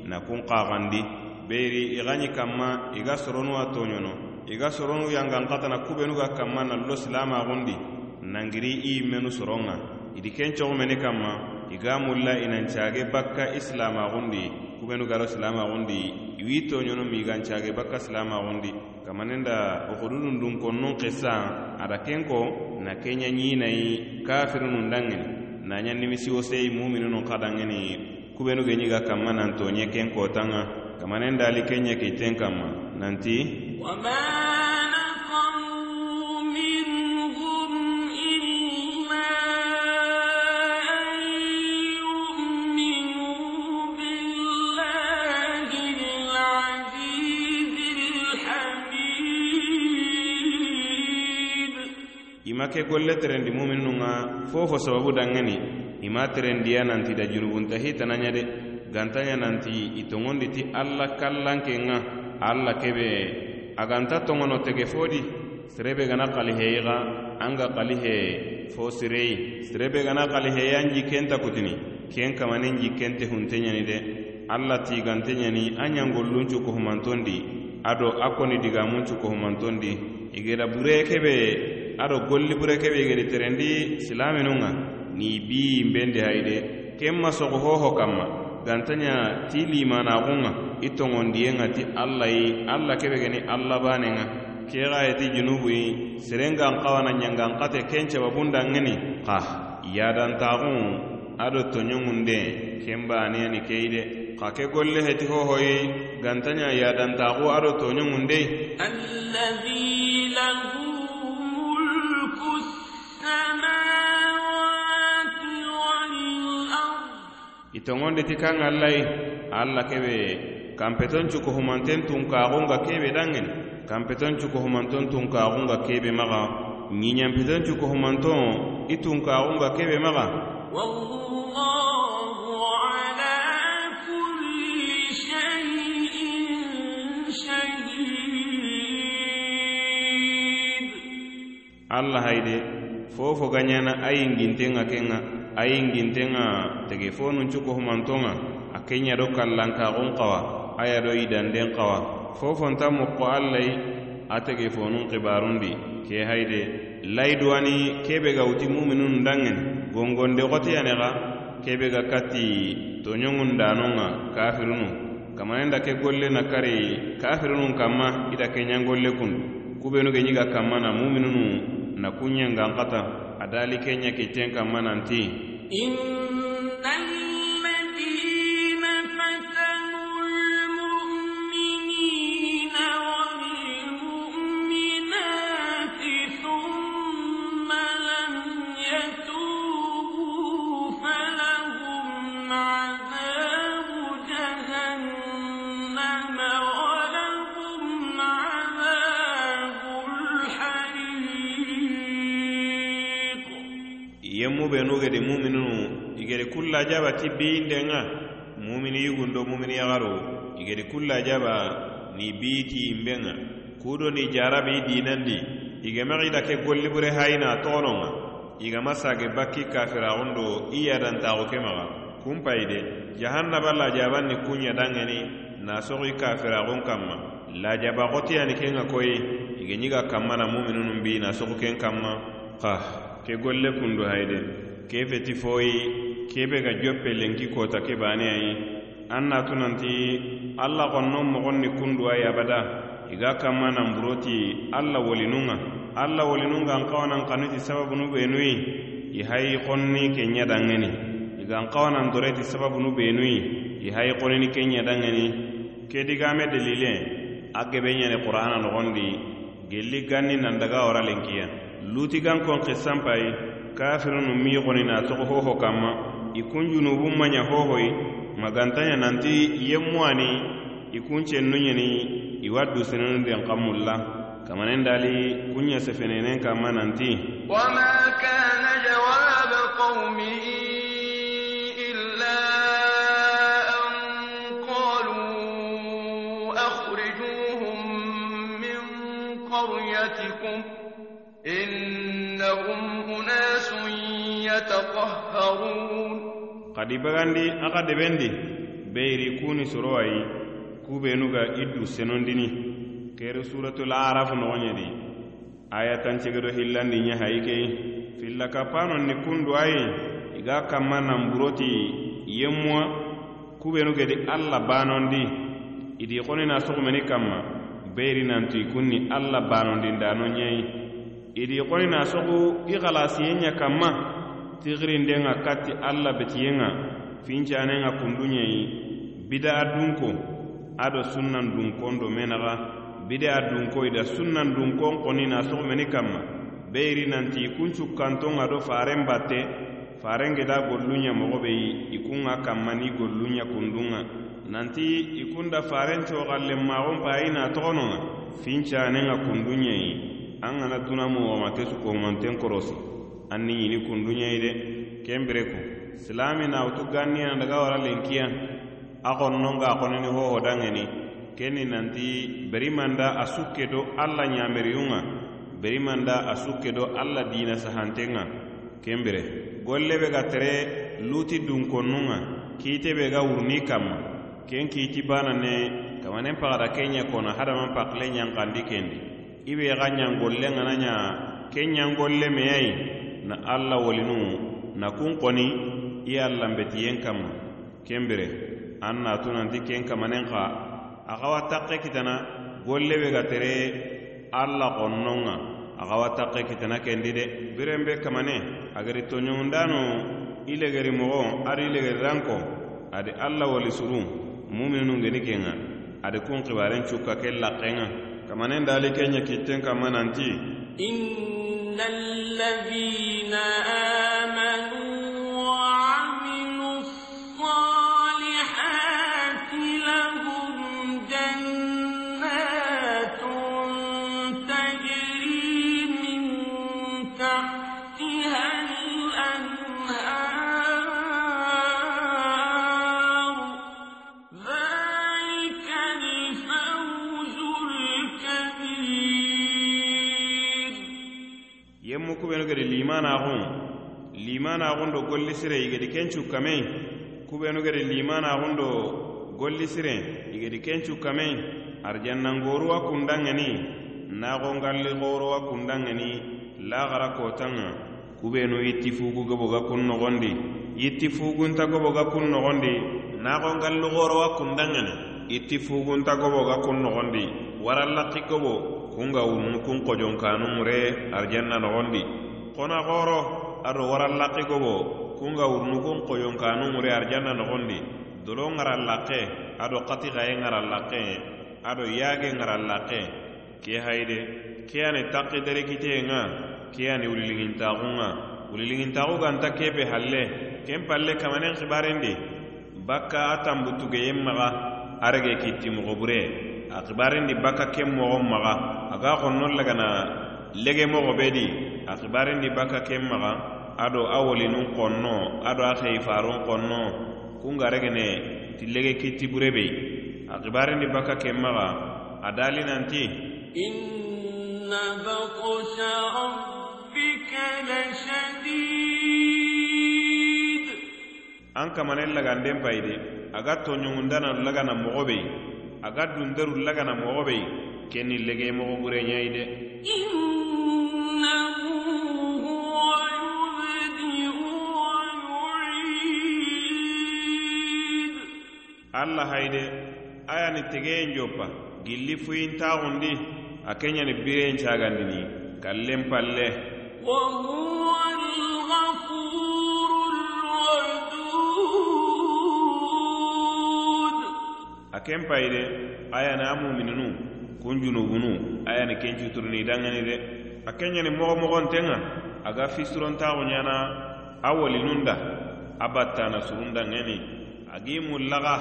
na kun kaxandi beri i kama kanma i ga soronuwa toɲono i ga soronu yanganxatana kubenu ga kanma na lo silamaxundi nangiri i yimmenu soron ŋa idi kencoxumeni i ga mulla i bakka i silamaxundi kubenu garo silamaxundi iwi toɲono mi i gancage bakka silamaxundi kamanenda oxududun dun konnun xissa ada ken ko na kenya ɲinayi kafirinu danŋeni naɲa nimisiwo sei mumininu kubenu ge ɲiga kanma nanto ɲe ken kotan ŋa kamanen dali ken ɲe kiten kanma nanti i ma ke golle terendi muminu ŋa fo sababu dangeni. ima terendiya nanti da junubunta hitananya de gantanya nanti itongondi ti alla kallanken ŋa alla kebe. Aganta tongono tege fodi serebe gana kaliheyi anga an kalihe fo sireyi serebe gana kaliheyan jikkenta kutini ken kamanen jikkente huntenyani de. Alla tigantenyani a ɲangolluncu kohumantondi ado a koni digamuncu kohumantondi igeda bure kebe ado golli bure kebe igedi terendi silaminun ŋa ni bi mbendi hayde ken masogo hoho kamma gantanya ti limanaxunga i toŋondiyenga ti alla yi alla kebe geni alla banenga kexa ye ti junubuyi serengan xawana ñangan xate ken cababundanŋeni xa yadantaxun ado toñoŋunde ken baneyani keyi de xa ke golle heti hohoyi gantanya yadantaxu ado toñoŋunde الذي له ملك السماوات itoŋonde ti kaŋ allai alla kebe kanpeton cukohumanten tunkaxunga kebe danŋeni kanpeton cukohumanton tunkaxunga kebe maxa ɲiɲanpeton cuko humanton i tunkaxunga kebe maxa alla hayde fofo gaɲana a yinginten ŋa a yingintenŋa tege fonun cuko humantonŋa a kenɲa do kallankaxun xawa a ya do yidanden xawa fofonta mokko allayi a tege fonun xibarundi ke hayde layiduwani kebe ga wuti muminun danŋen gongonde xoteyanexa kebe ga katti toɲoŋun danonŋa kafirunu. Kamanenda ke golle na kari kafirunun kanma ida kenɲangolle kundu kubenu ge ɲiga kanma na muminunu na kunɲengan xata a adali kenya kitenka mananti In... kulla jaba ti biyindenŋa mumini yugundo mumini yagaro igedi kulla jaba ni bii tiyinbenŋa kudo ni jarabi dinandi igemaxi ke gollibure hayina toxononŋa igama sage bakki kafiraxundo i yadantaxu ke maxa kunpayi de jahannaba lajaban ni kunɲadanŋeni nasoxi kafiraxun kanma lajaba xotiyani kenŋa koyi ige ɲiga kanma na muminunun bi nasoxu ken kanma xa ke golle kundu hayide ke feti foyi kebe ga joppe lenki kota ke baneyayi an natu nanti alla xonnon moxon ni ay abada. Iga kanma nan buroti alla wolinunga. Alla wolinunga an xawanan xanuti sababunu benuyi i hayi xonni ke ɲadangeni igan xawanan doreti sababunu benuyi i hayi xonini ke ɲadangeni ke digame delile. A gebe ɲani qur'ana nogondi. Gelli ganni nan daga ora lenkiya luti gan kon kissan payi kafirunu miixoni na toxo hoho kanma i kun junubun maɲa hohoyi magantaɲa nanti yemmuwani i kun cennu ɲeni i wa dusinenu den kanmulla kamanen dali kunya sefenenen kanma nanti وما كان جواب قومه إلا أن قالوا أخرجوهم من قريتكم إنهم أناس يتطهرون xadi bagandi a xa debendi beyiri kuni soro ayi kubenu ga i senondini. Keri suratul araf noxoɲedi ayatancegedo hillandi ɲe hayi keyi. Filla kappanon ni kundu ayi i ga kanma nanburoti yemmuwa kubenu gedi alla banondi. Idi xonina soxumeni kanma beyiri nantu i kunni alla banondindano ɲeyi idi xonina soxu i xalasiyen ɲa kanma tixirinten ŋa kati alla betiyen ŋa fincanen ŋa yi. Bida bidaa dunko ado sunnan dunkon do menaxa a dunko ida sunnan dunkon xoni na soxomeni kanma beyiri nanti i kun cukkanton ado faren batte faren geda gollunɲa moxobeyi be i kun ŋa kanma ni gollunɲa kundun ŋa nanti i kun da faren coxallen maxon payi na toxononŋa ŋa fincanen ŋa kundun ɲeyi an ŋana duna mowoma sukomanten korosi an ñini ɲini kunduɲeyi de ken bireku silami nawutu ganniyana daga wara lenkiya a xonnonga a xonini hohodanŋeni kenni nanti berimanda a sukke do alla ɲameriyunŋa berimanda a sukke do alla dina sahantenga. Ken bire golle be ga tere luti dunkonnunŋa kiite be ga wuruni kanma ken kiiti bana ne kamanen paxada ke ɲe kono hadaman pakile ɲankandi kendi i be xa ɲangollen ŋana ɲa ke ɲangolle meyayi na alla wolinu na kun koni i ye lanbetiyen kanma kenbire an natu nanti ken kamanen xa a xawa taxe kitana golle be ga tere alla xonnon ŋa a xawa taxe kitana kendi de. Biren be kamane ageri toɲoŋundano i legeri moxo ari i legeri ranko adi alla woli surun muminunu geni ken ŋa adi kun xibaren cukka ke laxen ŋa kamanen dali ke ɲa kitten kanma nanti. الذين آمنوا limanaxun limanaxun do golli sire i gedi ken cukkamei kubenu gedi limanaxun do golli sire i gedi ken cukkamei arjannangoruwa kundanŋeni naxongalli xorowa kundanŋeni laxara kotanŋa kubenu yitti fugu goboga kun noxondi yitti fugunta goboga kun noxondi naxongalli xorowa kundanŋeni yitti fugunta goboga kun noxondi warallaki gobo kunga wurunu kun kojonkanumure arjanna nogondi. kona xoro ado waran gobo kunga wurnukun koyonkanunŋure arjanna noxondi dolo ŋaran ado xati xaye ŋaran ado yaage ŋaran ke hayide ke ani derekiteye ŋa ke ani ŋa wuliliŋintaxu ganta kebe halle ken palle kamanen xibarendi bakka a tanbutugeyen maxa arege kitti moxobure a xibarendi bakka ken moxon maxa aga xonnon lagana lege moxo be di akibarindi bakka ken maxa ado a wolinun xonno ado a heyifarun konno kungaregene tillege kitti burebei akibarindi bakka ken maxa a dali nanti. Inna batsha rabbika lashadid an kamanen laganden payide a ga toɲongundana lagana mogo bei a ga dundaru lagana mogo bei kenni lege mogo bureɲayi de alla hayde ayani tegeyen joppa gilli fuyintaxundi a keɲani biren cagandini kallen palle. a ken payide ayani a mumininu kun junubunu ayani ken cuturini dangani de. a ke ɲani mogo mogonten ŋa a ga fisurontaxu ɲana a wolinunda a battana surunda ŋeni a gi mullaxa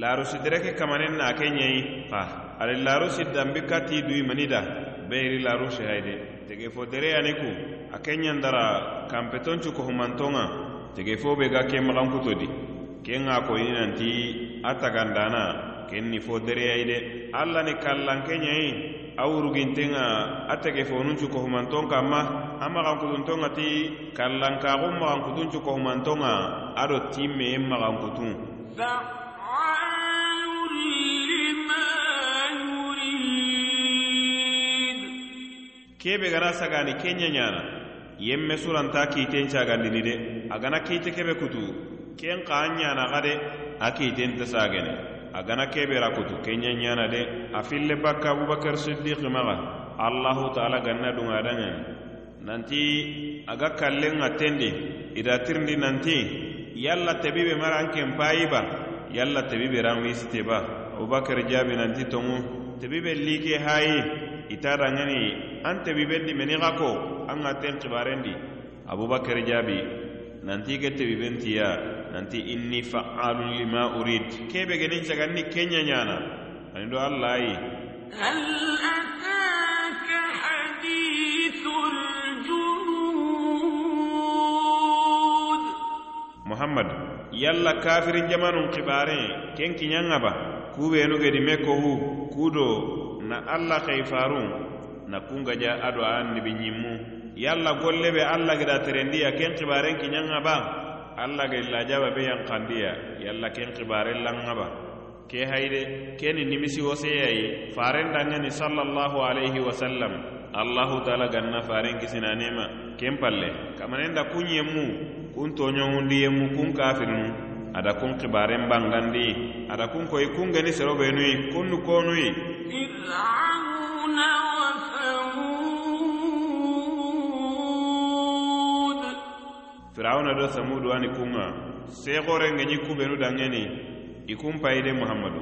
larusi dereke kamanen na ke ɲeyi xa ali larusi danbi kati dui manida. Beiri larusi hayide tege fo dereyani ku a ke ɲandara kanpetoncu kohumanton ŋa tege fo be ga ke maxan kuto di. ken ŋa koyini nanti a tagandana ken ni fo dereyayi de. Alla ni kallanke ɲayi a wuruginten ŋa a tege fonuncu kohumanton kanma a maxankutun ŋa ti kallankaxun maxankutuncu kohumanton ŋa a do tin meyen maxankutun kebe gana sagani kenya ɲana yemme suranta kiten cagandini de. A gana kiite kebe kutu ken ka an ɲana xa de a kiitenta sagene a gana kebera kutu kenya ɲana de. A fille bakka abubakar siddiqi maxa allahu taala ganna dunga danŋeni nanti a ga kallen ŋa tendi ida tirindi nanti yalla tebibe maran ken payi ba yalla tebibe ran wisite ba. Abubakar jaabi nanti tonŋu tebibe like hayi ita danŋeni an tebibe dimeni xa ko an ŋa ten xibarendi abubakar jaabi nanti ke tebibentiya nanti inni fa'alun lima urid kebe genin caganni kenya ɲana ani do allah ayi هل أتاك حديث الجنود muhammad yalla kafirin jamanun xibare ken kiɲanga ba kubenu gedi me kohu kudo na allah xeifarun na kungaja ado a annibi ɲimmu yalla golle be alla gida terendiya ken xibaren kiñanga ba? Alla ga lajaba be yankandiya yalla ken xibaren langa ba. Ke hayde keni nimisi woseyayi faren dangani sallallahu alaihi wasallam allahu taala ganna faren kisinanema ken palle. Kamanenda da kun yemmu kun yemmu kun kafirinu ada kun xibaren bangandi ada kun koyi kun geni serobenuyi kun nu konuyi firawuna do samudu ani kunga sexorengeɲi kubenu dangeni i kun payide muhammadu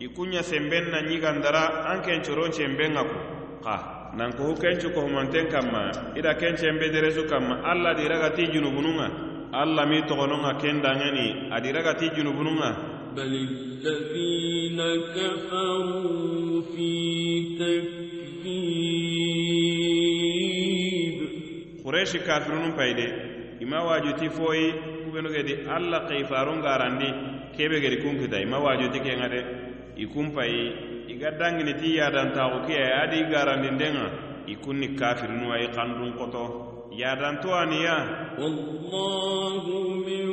i kunɲa semben na ɲigandara an ken coron cemben ŋa ku xa nanko hu kencu kohumanten kanma ida ken cembe deresu kanma alla diragati junubununŋa alla mi toxononŋa ken dangeni a diragati junubununŋa بل الذين كفروا في تكذيب xureshi kafirunun payide ima wajuti foyi kubenu gedi alla kayfarun garandi kebe gedi kunkita ima wajuti kenga de i kunpayi i ga dangini ti yadantaxu kiya adi i garandindenga i kunni kafirinuwa i xandun koto. Yadanto aniya wallahu min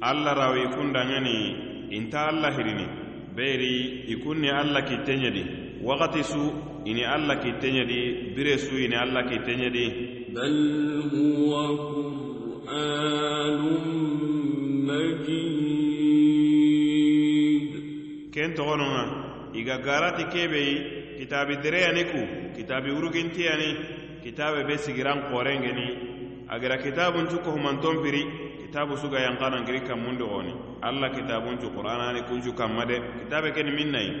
alla rawi kundangani inta alla hirini. beri i kunni alla kittenyedi wakati su ini alla kittenyedi bire su ini alla kittenyedi bal huwa qur'anun majid. Ken togononga iga garati kebeyi kitabi dereyani ku kitabi wurugintiyani kitabe be sigiran korengeni agera kitabun cu kohumanton piri kitabu suga yankana ngiri kammundi goni alla kitabuncu qur'anani kuncu kamma de kitabe keni min nayi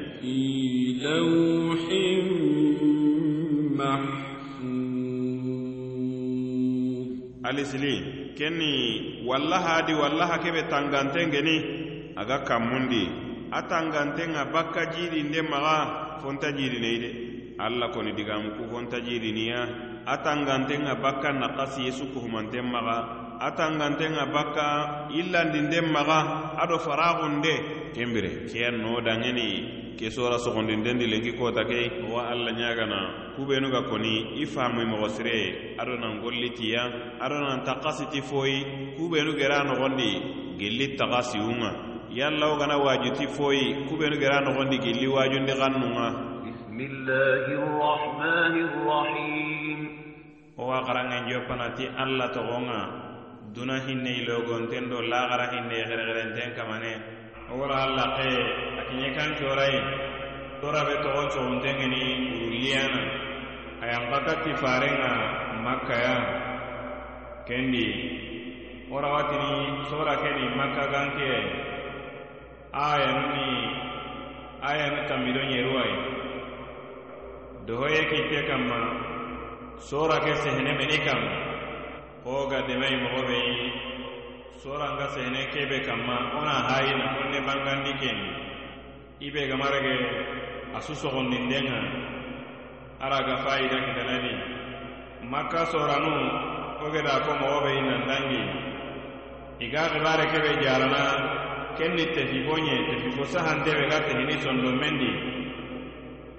alisili kenni walla hadi wallaha kebe tangantengeni aga kammundi a tangantenga bakka nde maga fonta jiidinei de alla koni digamuku fonta jiidiniya a tangantenga bakka naqasi yesu kuhumanten maga. atangantenga bakka illandinden maga ado faragunde kembire keya no dangeni ke sora sogondindendi lenki kota ke wa alla ɲagana kubenu ga koni i faamui mogo sire ado nan golli tiya ado nan takasi ti foyi kubenu gera nogondi gelli taga siwunga yalla wo gana wajuti foyi kubenu gera nogondi gelli wajundi xannunga. Bismillahi rrahmani rrahim wo wa xarangen jopanati alla togonga duna hinne ilogonten do lagara hinne xerexerenten kamane wora wara alla xe a kiɲe kan corayi tora be togon cogontengeni uruliyana ayanka katti farenga makkaya kendi wora watini sora keni makka ganke ayanuni ayanu tammido ñeruwai dohoye kitte kamma sora ke sehene meni kamma ko gaddemai mogoɓeyi soranga sehene kebe kamma ona hayina konne bangandi kendi ibe gamarage a susogondindenga araga fayida kitanadi makka soranu ogeda ko mogoɓeyi nandangi iga xibare kebe jarana kenni tefifo ñe tefifo sahantebe ga tehini sondo mendi.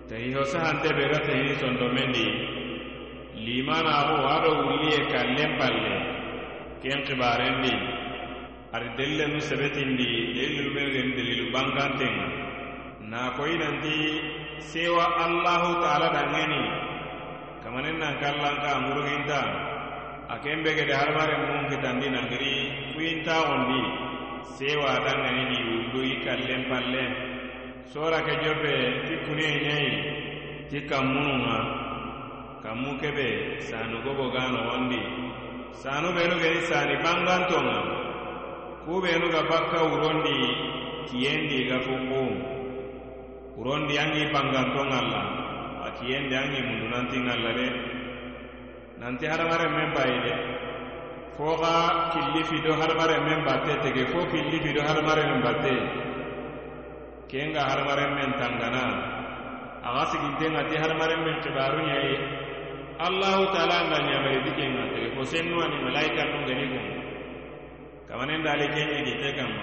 Tehifo sahantebe ga tehini sondo mendi limanaxu ado wulliye kallen palle ken xibarendi ari delilenu sebetindi delilu megen delilu bankantenga na koyi nanti sewa allahu taala dangeni kamanen nan kallanka muruginta a ken begede hadamaren mun kitandi nangiri kuyintaxondi sewa dangani ni wullu i kallen palle sora ke jobe ti kune ñayi ti kammununga kammu kebe sanu gobo ga nogondi sanu benu geni sani bangantonga. Ku benu ga bakka wurondi kiyendi ga fuku wurondi angi banganton alla a kiyendi angi mundu nanti ngalla de nanti hadamaren men bayi de fo xa killi fido hadamaren men batte tege fo killi fido hadamaren men batte kenga hadamaren men tangana axa sigintenga ti hadamaren men xibaru ɲayi allahu taala anda ñamari dike nga tere ko sennuwani malaika nun gani kun kamanenda ali kenñe gite kamma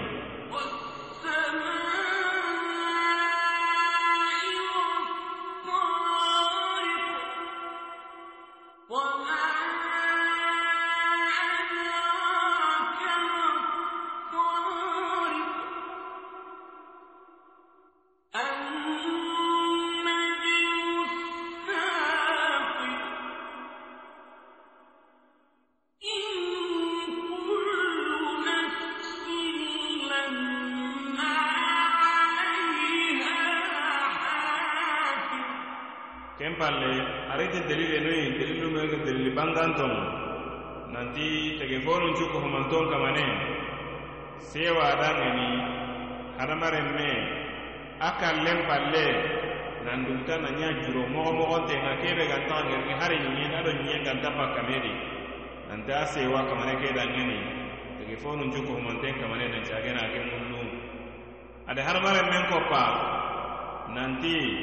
be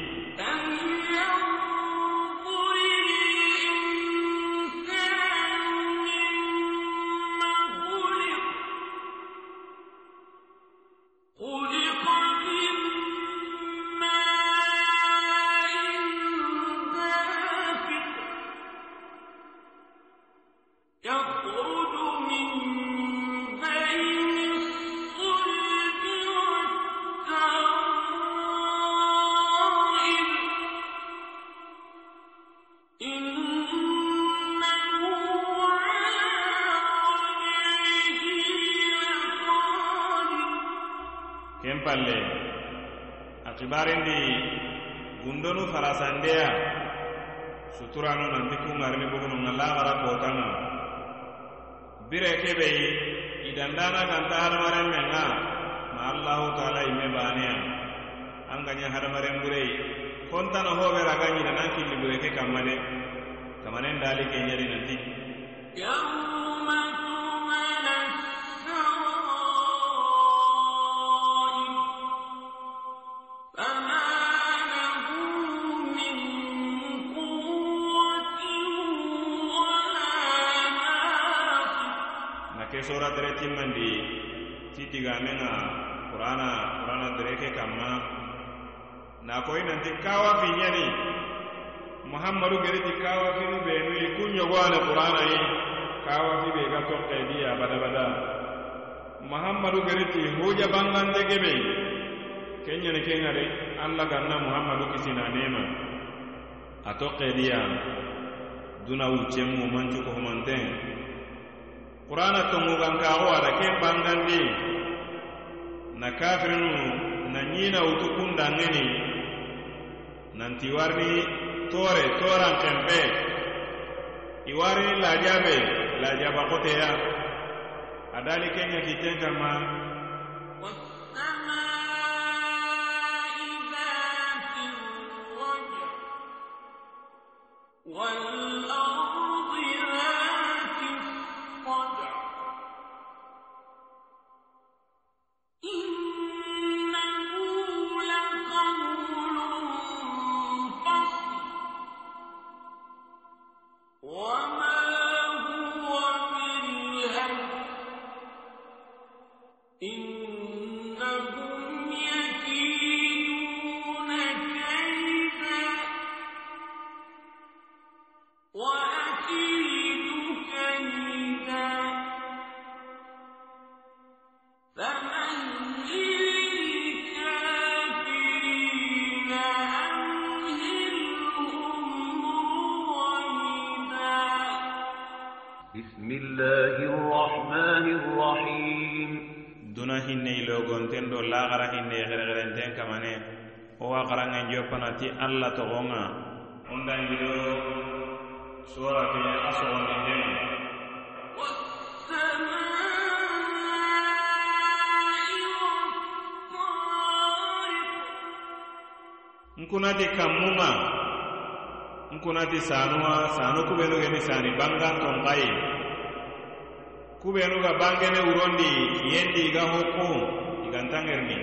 jandana ganta hadamaren men ŋa ma allahu taala ime baneya an ganya hadamaren bureyi kontana hoɓera ga ɲina nan killi bure ke kamma de kamanen dali ke ɲeri nanti. Timmandi ti digamenga qur'ana qur'ana dere ke kamma. Na koyi nanti kawa fi ñani muhammadu geriti kawa finu benu i ku ñogwane qur'ana yi kawa fi be ga tokke diya bada muhammadu geriti huja bangande gebe kenyani kengari allah ganna muhammadu kisina nema. A tokke diya duna wuccemmu mancuko humanten qur'ana tongugankaxo ada ken bangandi na kafirinu na ɲina wutu kundangeni nanti warni tore toran xenpe i warini lajabe lajaba koteya adali kenya kiten kama الرحمن الرحيم duna hinne ilogonten do lagara hinne xerexerenten kamane owa xarangen joppanati allah toxonga ondangido surate a soxondinden والسماء والطارق nkunati kammunga nkunati sanuwa sanu kubenu geni sani bangan ton kuɓenuga bangene wurondi yendi iga hokkun igantangerni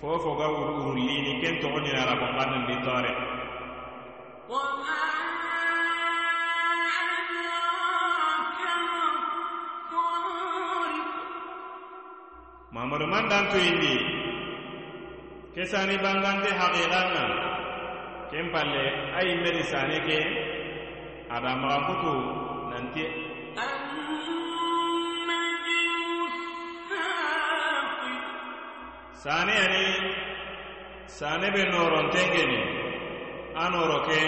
fofo ga wurlini ken togonina rabongannendi tore. mamadu man dantoyindi kesani bangante haqiqanna ken palle a yimmeri sane ke. Adamaxankutu nanti sane ani sane be noronten keni a noro ke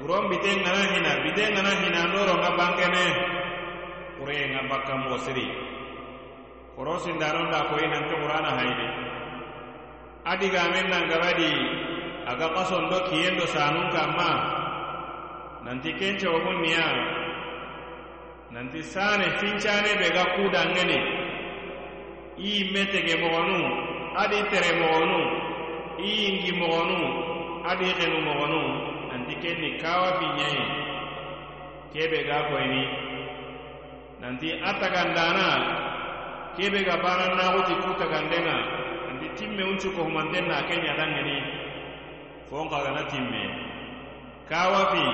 wuron biten ŋana hina biten ŋana hina noro ŋa bankene wureye ŋa bakka mo siri koro sindanon da koyi nanke wurana hayidi a digamen nan gabadi aga kasondo kiyendo sanun kanma nanti kencewogun niya nanti sane fincane be ga kudanŋeni i metege mogonu adi tere mogonu i ingi mogonu adi xenu mogonu nanti kenni kawa fiɲayi kebe ga koyni nanti a tagandana kebe ga banan naxuti ku tagandenga nanti timme uncu kohumanten na ke ɲadangeni fon xagana timme. Kawafi.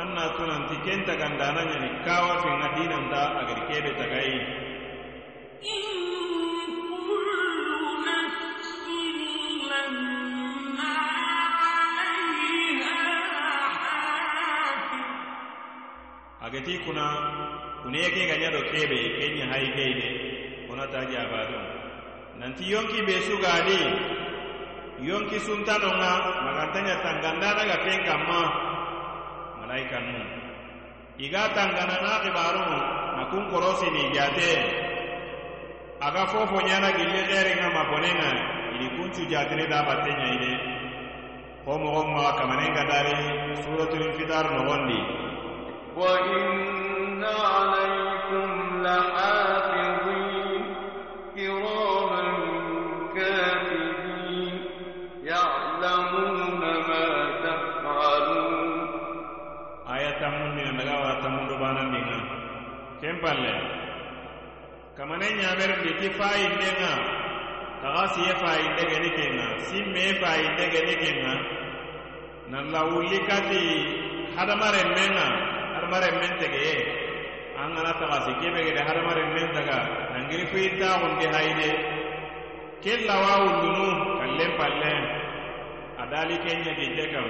An na tu nanti ken tagandana ɲani kawafi ŋa dinanta agadi kebe tagayi agati kuna kuneke ganyado kebe kenya hai kebe onata jabado nanti yonki be sugadi yonki suntanonga magantanya tangandana ga tenka ma malaika nu iga tangana na kibaro nakun korosini jate. aga fofo ɲana gille xeere ŋa ili kuncu jatine da batte ɲayi de ko mogon maga kamanen ka dari suratul fitar nogondi wa inna alaykum lahafidin kiraman katibin ya'lamuna ma aya tamundina daga wara tamundu banandinga ken palle? kamane ɲamerundi ki fayinde ŋa taxa siye fayinde geni ke ŋa simme fayinde geni ke ŋa nalla wulli kati hadamarenmen ŋa hadamarenmen tegeye an ŋana taxasi kebe gede hadamarenmen taga nangiri kuyittaxundi hayide ke lawa wullunu kallen pallen adali kenya ginte kam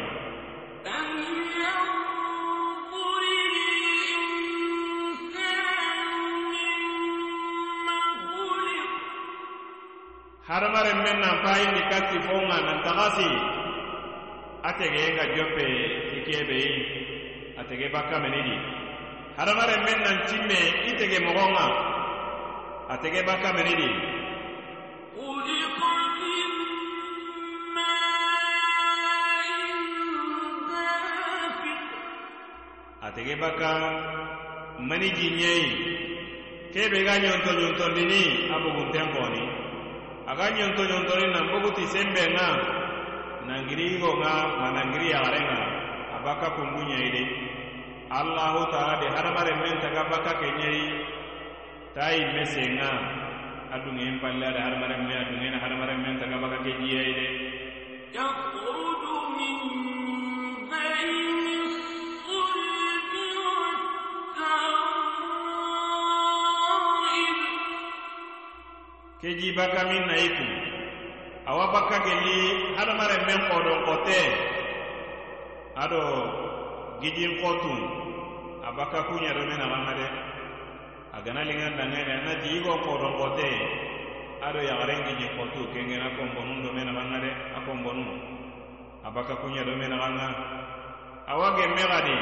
hadamaren men nan fayindi katti fonga nan tagasi atege nga joppe ikebe atege bakkamenidi hadamaren men nan timme itege mogonga. Atege bakkamenidi atege bakka mani jinɲeyi kebe ga ɲonto ɲontondini abugunten koni aga ɲonto ɲontori nan boguti senbe ŋa nangiri yigo ŋa ma nangiri yagare ŋa a bakka kungu ɲeyi de allahu taala de hadamaren men taga bakka ke ɲeyi ta yimme sen ŋa a duŋen palle ada hadamaren me a duŋena hadamaren men taga bakka ke jiyeyi de yakhruju min bayn keji baka min na iku. Awa bakka gelli hadamaren men kodon kote. Ado gijin kotun a bakka kuɲado men amanŋa de a gana linŋan danŋene ana jiigo kodon kote. Ado yagaren gijin kotu kengena konbonun do men amanŋa de a konbonu a bakka kuɲado men aganŋa awa gemme gadi.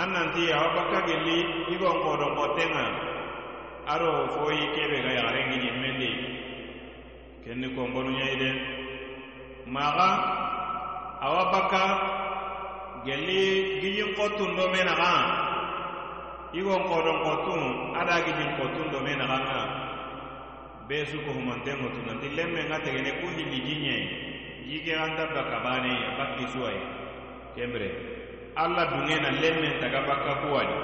An nanti awa bakka gelli igon kodon kotenŋa aro foyi kebe ga yagare ngi ñimmendi kenni konkonu ñayi de maga awa bakka gelli gijin kottun do me naga igon kodon kottun ada gijin kottun do me naga nga be suko humanten ŋotu nanti lemme nga tegene ku hilli jiñe jike anta bakka bane bakki suwayi kembre alla dungena lemme taga bakka kuwadi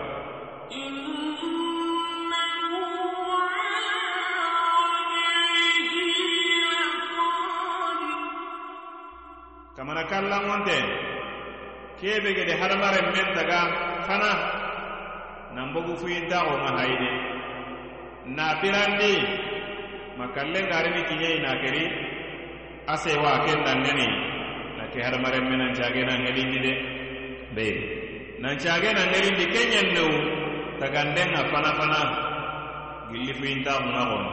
kamana kallanŋonte kebe gede hadamaren men taga fana. Nanbogu fuyintaxo ma hayide na birandi ma kallen garini kiɲei na keri. A sewa ken dangani na ke hadamaren me nancage na ŋelindi de. Be. Nancage na ŋelindi kenɲen newu taganden a fana fana. Gilli fuyintaxunna xono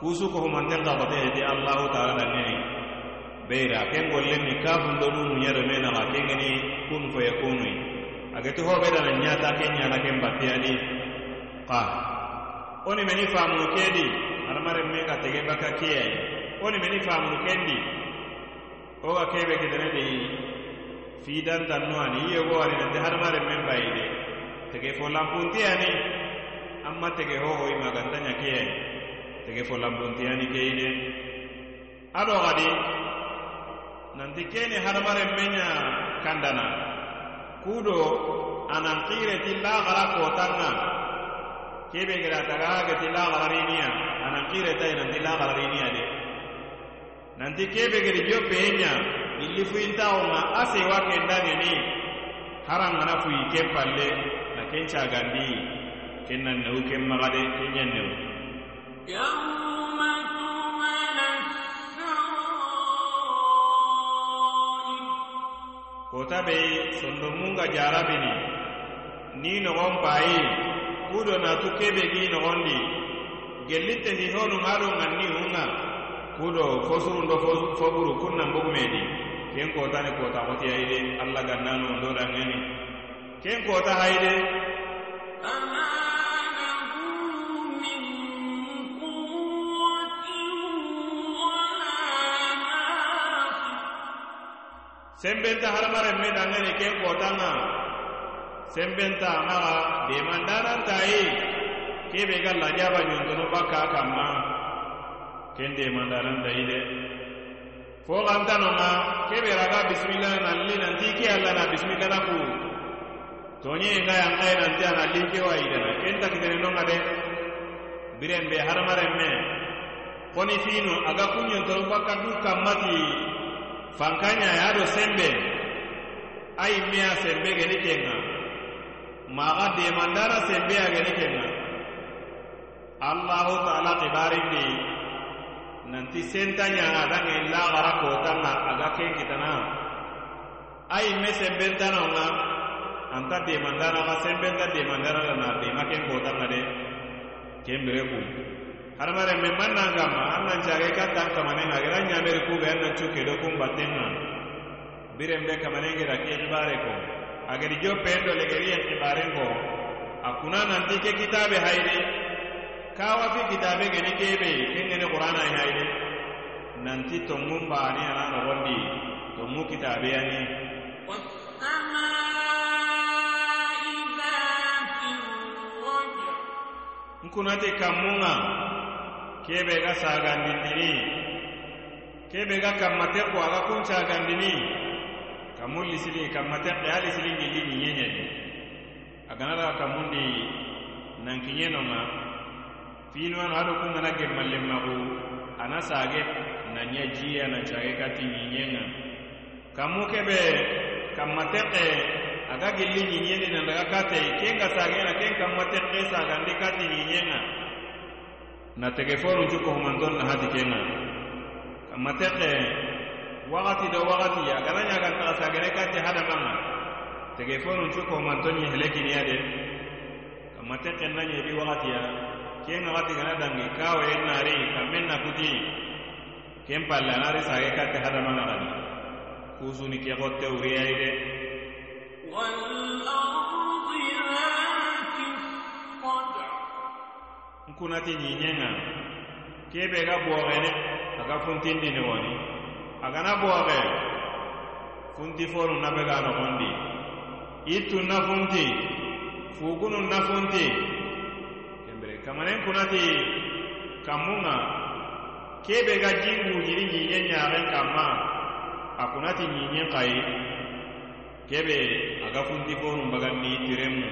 kusu kohumanten xaxote heti allahu taala dangani beera kengollemi kafun do dunu ken ni kun fayakunu ageti hoɓedana ñata ke ñana ken battiyani qa oni meni famunu kedi hadamaren men ka tege bakka kiye oni meni famunu kendi o ga kebe kitene de fidantanno ani ye yego ani nanti hadamaren men bayi de tege fo lampuntiyani amma tege ma ga ña kiye tege fo lampuntiyani keyi de ado xadi nanti keni hadamaren men kandana. Kudo anan kireti lagara kotanga kebe gera taga geti laxarariniya anan kiretai nanti laxarariniya de. Nanti kebe geri jo peye illi fuyintawo ŋa a sewa kendangeni harangana fuyi ken palle na ken cagandi ken nan newu ken maxa ken ɲen newu kota be sondomun ga jarabini. Ni nogon bayi kudo natu kebe gi nogondi gellitte hihonu ŋado ŋanni hunŋa kudo fosurundo foburu kunna mbugumedi ken kotani kota hoti hayide alla gannanu ndo dangeni ken kota hayide senbenta hadamaren me danŋane ken xotan ɲa senbenta a naxa demandananta yi kebe ga lajaba ɲɔntono bakka kanma ken demandananta yi de fo xanta nonŋa kebe raga bisimila nali nanti keala na bisimilana ku. Toɲe in xayan xae nante a na li kewa yidana ken ta kitene non ŋa de. Bire n be hadamaren me. Xoni fiinu a ga kun ɲontono bakka du kanmati fankanya ya do sembe. Ayi miya sembe gani kenga. Maga de mandara sembe ya gani kenga. Allahu taala xibarindi nanti sentanya sentanyana dangen laxara kotanga aga ken kitana ayi me sembe sembentanonga anta de demandanaxa sembenta demandana lana dema ken na de ken bire kun har mare me mannan gamma annan jage kan tan kamanen agera nyamere ku be annan chuke do kum batenga birem be kamanen gera ke ibare ko. Ageri jo pendo legeri en ibare ko. Akuna nan dike kitabe haide. Kawa kitabe gene kebe kengene qur'ana e haide. Nanti tongum bani ana no tongu kitabe yani nkunate kamunga. kebe ga sagandindini kebe ga kammate ko aga kun sagandini kamulli sili kammate ali sili ngilli ni nyenye agana ra kamundi nan kinyeno ma fino ano ado kun ngana gemalle mago ana sage na nyajiya na chage kati nyinyenga kamu kebe kammate e, aga gilli nyinyeni na daga kate. Kenga sagena kenga kammate e sagandi kati nyinyenga na tege fonu juko humandon na hadi kenga kama teke wakati do wakati ya kana nya kan ta sagere ka ti hada manga tege fonu juko humandon ni heleki ni ade kama teke na nya bi wakati ya kenga wakati kana dangi kawe na ri kamenna kuti kempa la nari sage ka ti hada manga ni kuzuni ke gotte uriya ide والأرض ذات الصدع nkunati ñiñenga kebe ga booxene aga funtindini woni agana booxe funti fonu nabe ga noxondi ittu na funti fugunu na funti kembere kamanen kunati kammunga kebe ga jinguñini ñiñen ñaxen kamma a kunati ñiñen xayi kebe aga funti fonu mbagandi tiremu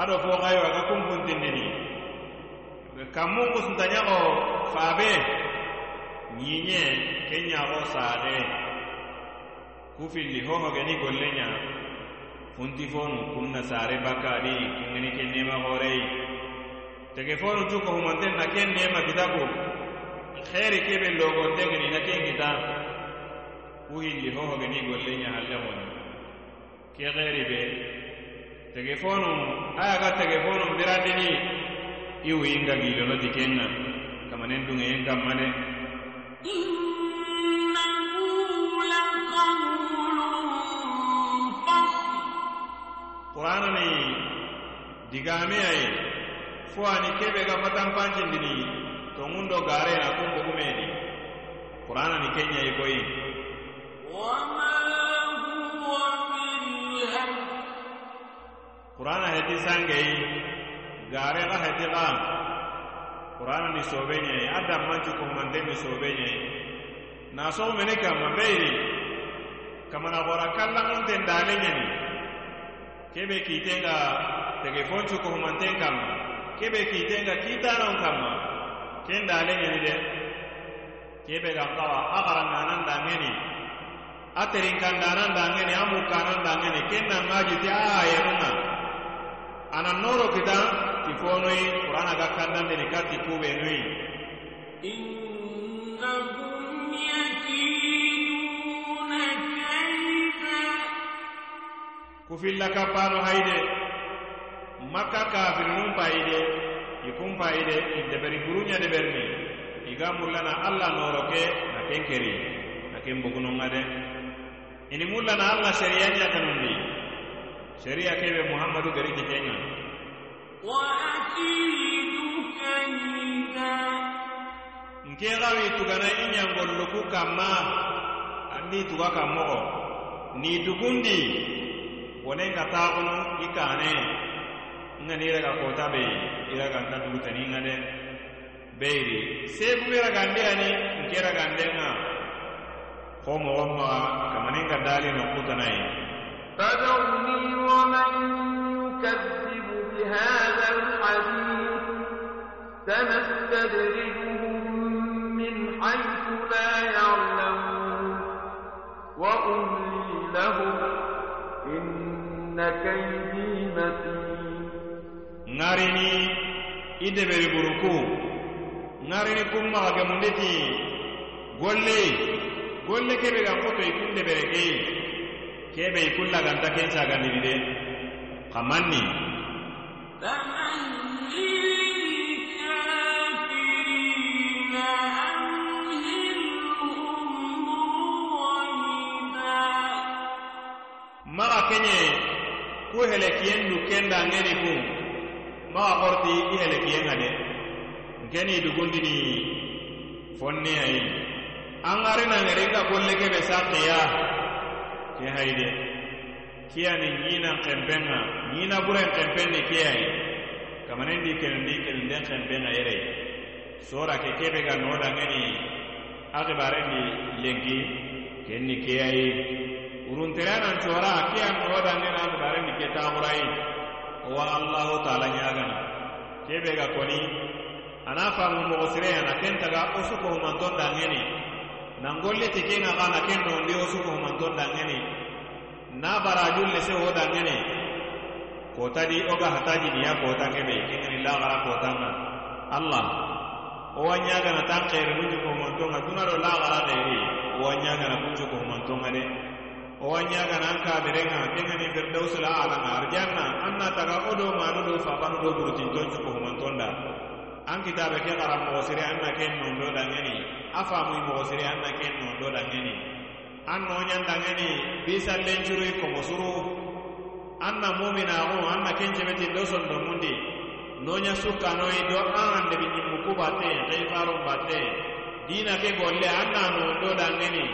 ado fo xayo aga kun funtindini kammu kusuntañaxo faabe ñiñe ke ñaxo saade ku filli hohogeni golle ña funti fonu kunna saare bakkadi kengeni ke nema xoorey tege fonu cuko humanten na ken nema kitabu. Xeeri kebe logontengeni na ken kita. Ku hilli hohogeni golle ña halle xoni ke xeeri be. Tege fonu ayaga tege fonu mbirandini i wuyinga gilonoti kenna kamanen dunŋeyen kamma de qur'ana ni digame aye fo ani kebe ga fatanpancindini tongun do garena kunbogumedi qur'ana ni kenya ye koyi qur'ana heti sangeyi gare ga hedi ga qur'ana ni. Sobenye adam man ci ko mande ni. Sobenye na so mene ka mabeyi kama na bora kala on den dale ni. Kebe ki tenga tege fonchu ko mande kam kebe ki tenga kita na kam ken dale ni de kebe ga ka agara na nan da ni. Aterin kan da nan da ni amu kan nan da ni. Ken ngaji a yeruna noro kita kati konoi qur'ana ga kandande ni kati kube nui innahum yakiduna kayda kufilla kapano haide maka kafirnum paide ikum paide ideberi gurunya deberni iga mulana alla noroke na kenkeri na kembogunonga de ini mullana alla seriya nyatanundi seriya kebe muhammadu gari kitenga nke xawi tugana i ñangollu ku kamma andi tuga kan moxo ni dugundi wonenga taxunu i kane ngani iraga kota be iraganta duguteninga de beyri sebu be ragande ani nke ragandenga xo moxon maxa kamanenga dali nokkutanayi فذرني ومن يكذب بِهَٰذَا الحديث سنستدرجهم من حيث لا يعلمون. وأملي لهم إن كيدي متين. نارني إدبر بركو نارني كم مهجمونتي gwalle gwalle kebe ga koto ikun debere ke kebe ikun laganta kensa ga nirire kamanni maxa kenye ku helekiyen du kenda ŋeni kun maxa xorti i helekiyenga de nkeni dugundini fonne ayi an ŋarina ŋeringa golle kebe saqiya ke hayde kiyani ɲinan xenpenŋa ɲina buren xenpen ni keyayi kamanendi kelindi kelinden xenpenŋa yere. Sora ke kebe ga no dangeni a xibarendi lenki ken ni keyayi urunterenan cora keyan no dangeni a xibarendi ke taxurayi owa allahu taala ɲagana kebe ga koni. Ana famu mogo sireyana ken taga wo sukohumanton dangeni nangolli ti ken a xana ken nondi wo sukohumanton dangeni na barajulle se wo dangene kotadi oga hataji diya kotangeɓe kengeni lagara kotanga allah owa ñagana tan xeeri nujukohumantonga dunaro lagara xeeri owa ñagana kunjukohumantonga de. Owa ñagana an kabirenga kengeni firdausul alanga arjanna an na taga o do manu do fabanu do burutinton cukohumantonda an kitabe ke xara moxosiri an na ken nondo dangeni a faamui moxosiri an na ken nondo dangeni an noñan dangeni bisallencurui komo suru an na muminaxu an na ken cebetin do sondo mundi noña sukkanoyi do an andebi ñimmuku batte xeifarun batte dina ke golle an na do dangeni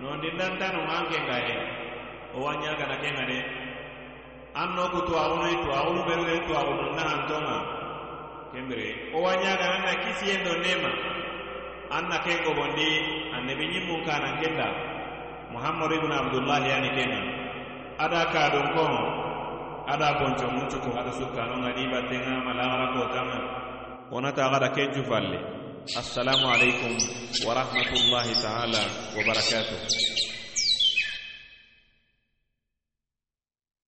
nondindantanu an kengaye owa ñagana kenga de an no ku tuwaxunoyi tuwaxunu berure tuwaxunu nahantonga kembere o wañaga an na kisiyen nema. An na ke gobondi annabi ñimmun kanan kenda muhammadu ibnu abdullahi ani kenga ada kadun kon ada bonco muncuko ada sukkanonga di battenga malagara kotanga wonata agada kencu falle assalamu alaikum wa rahmatullahi taala wa barakatuh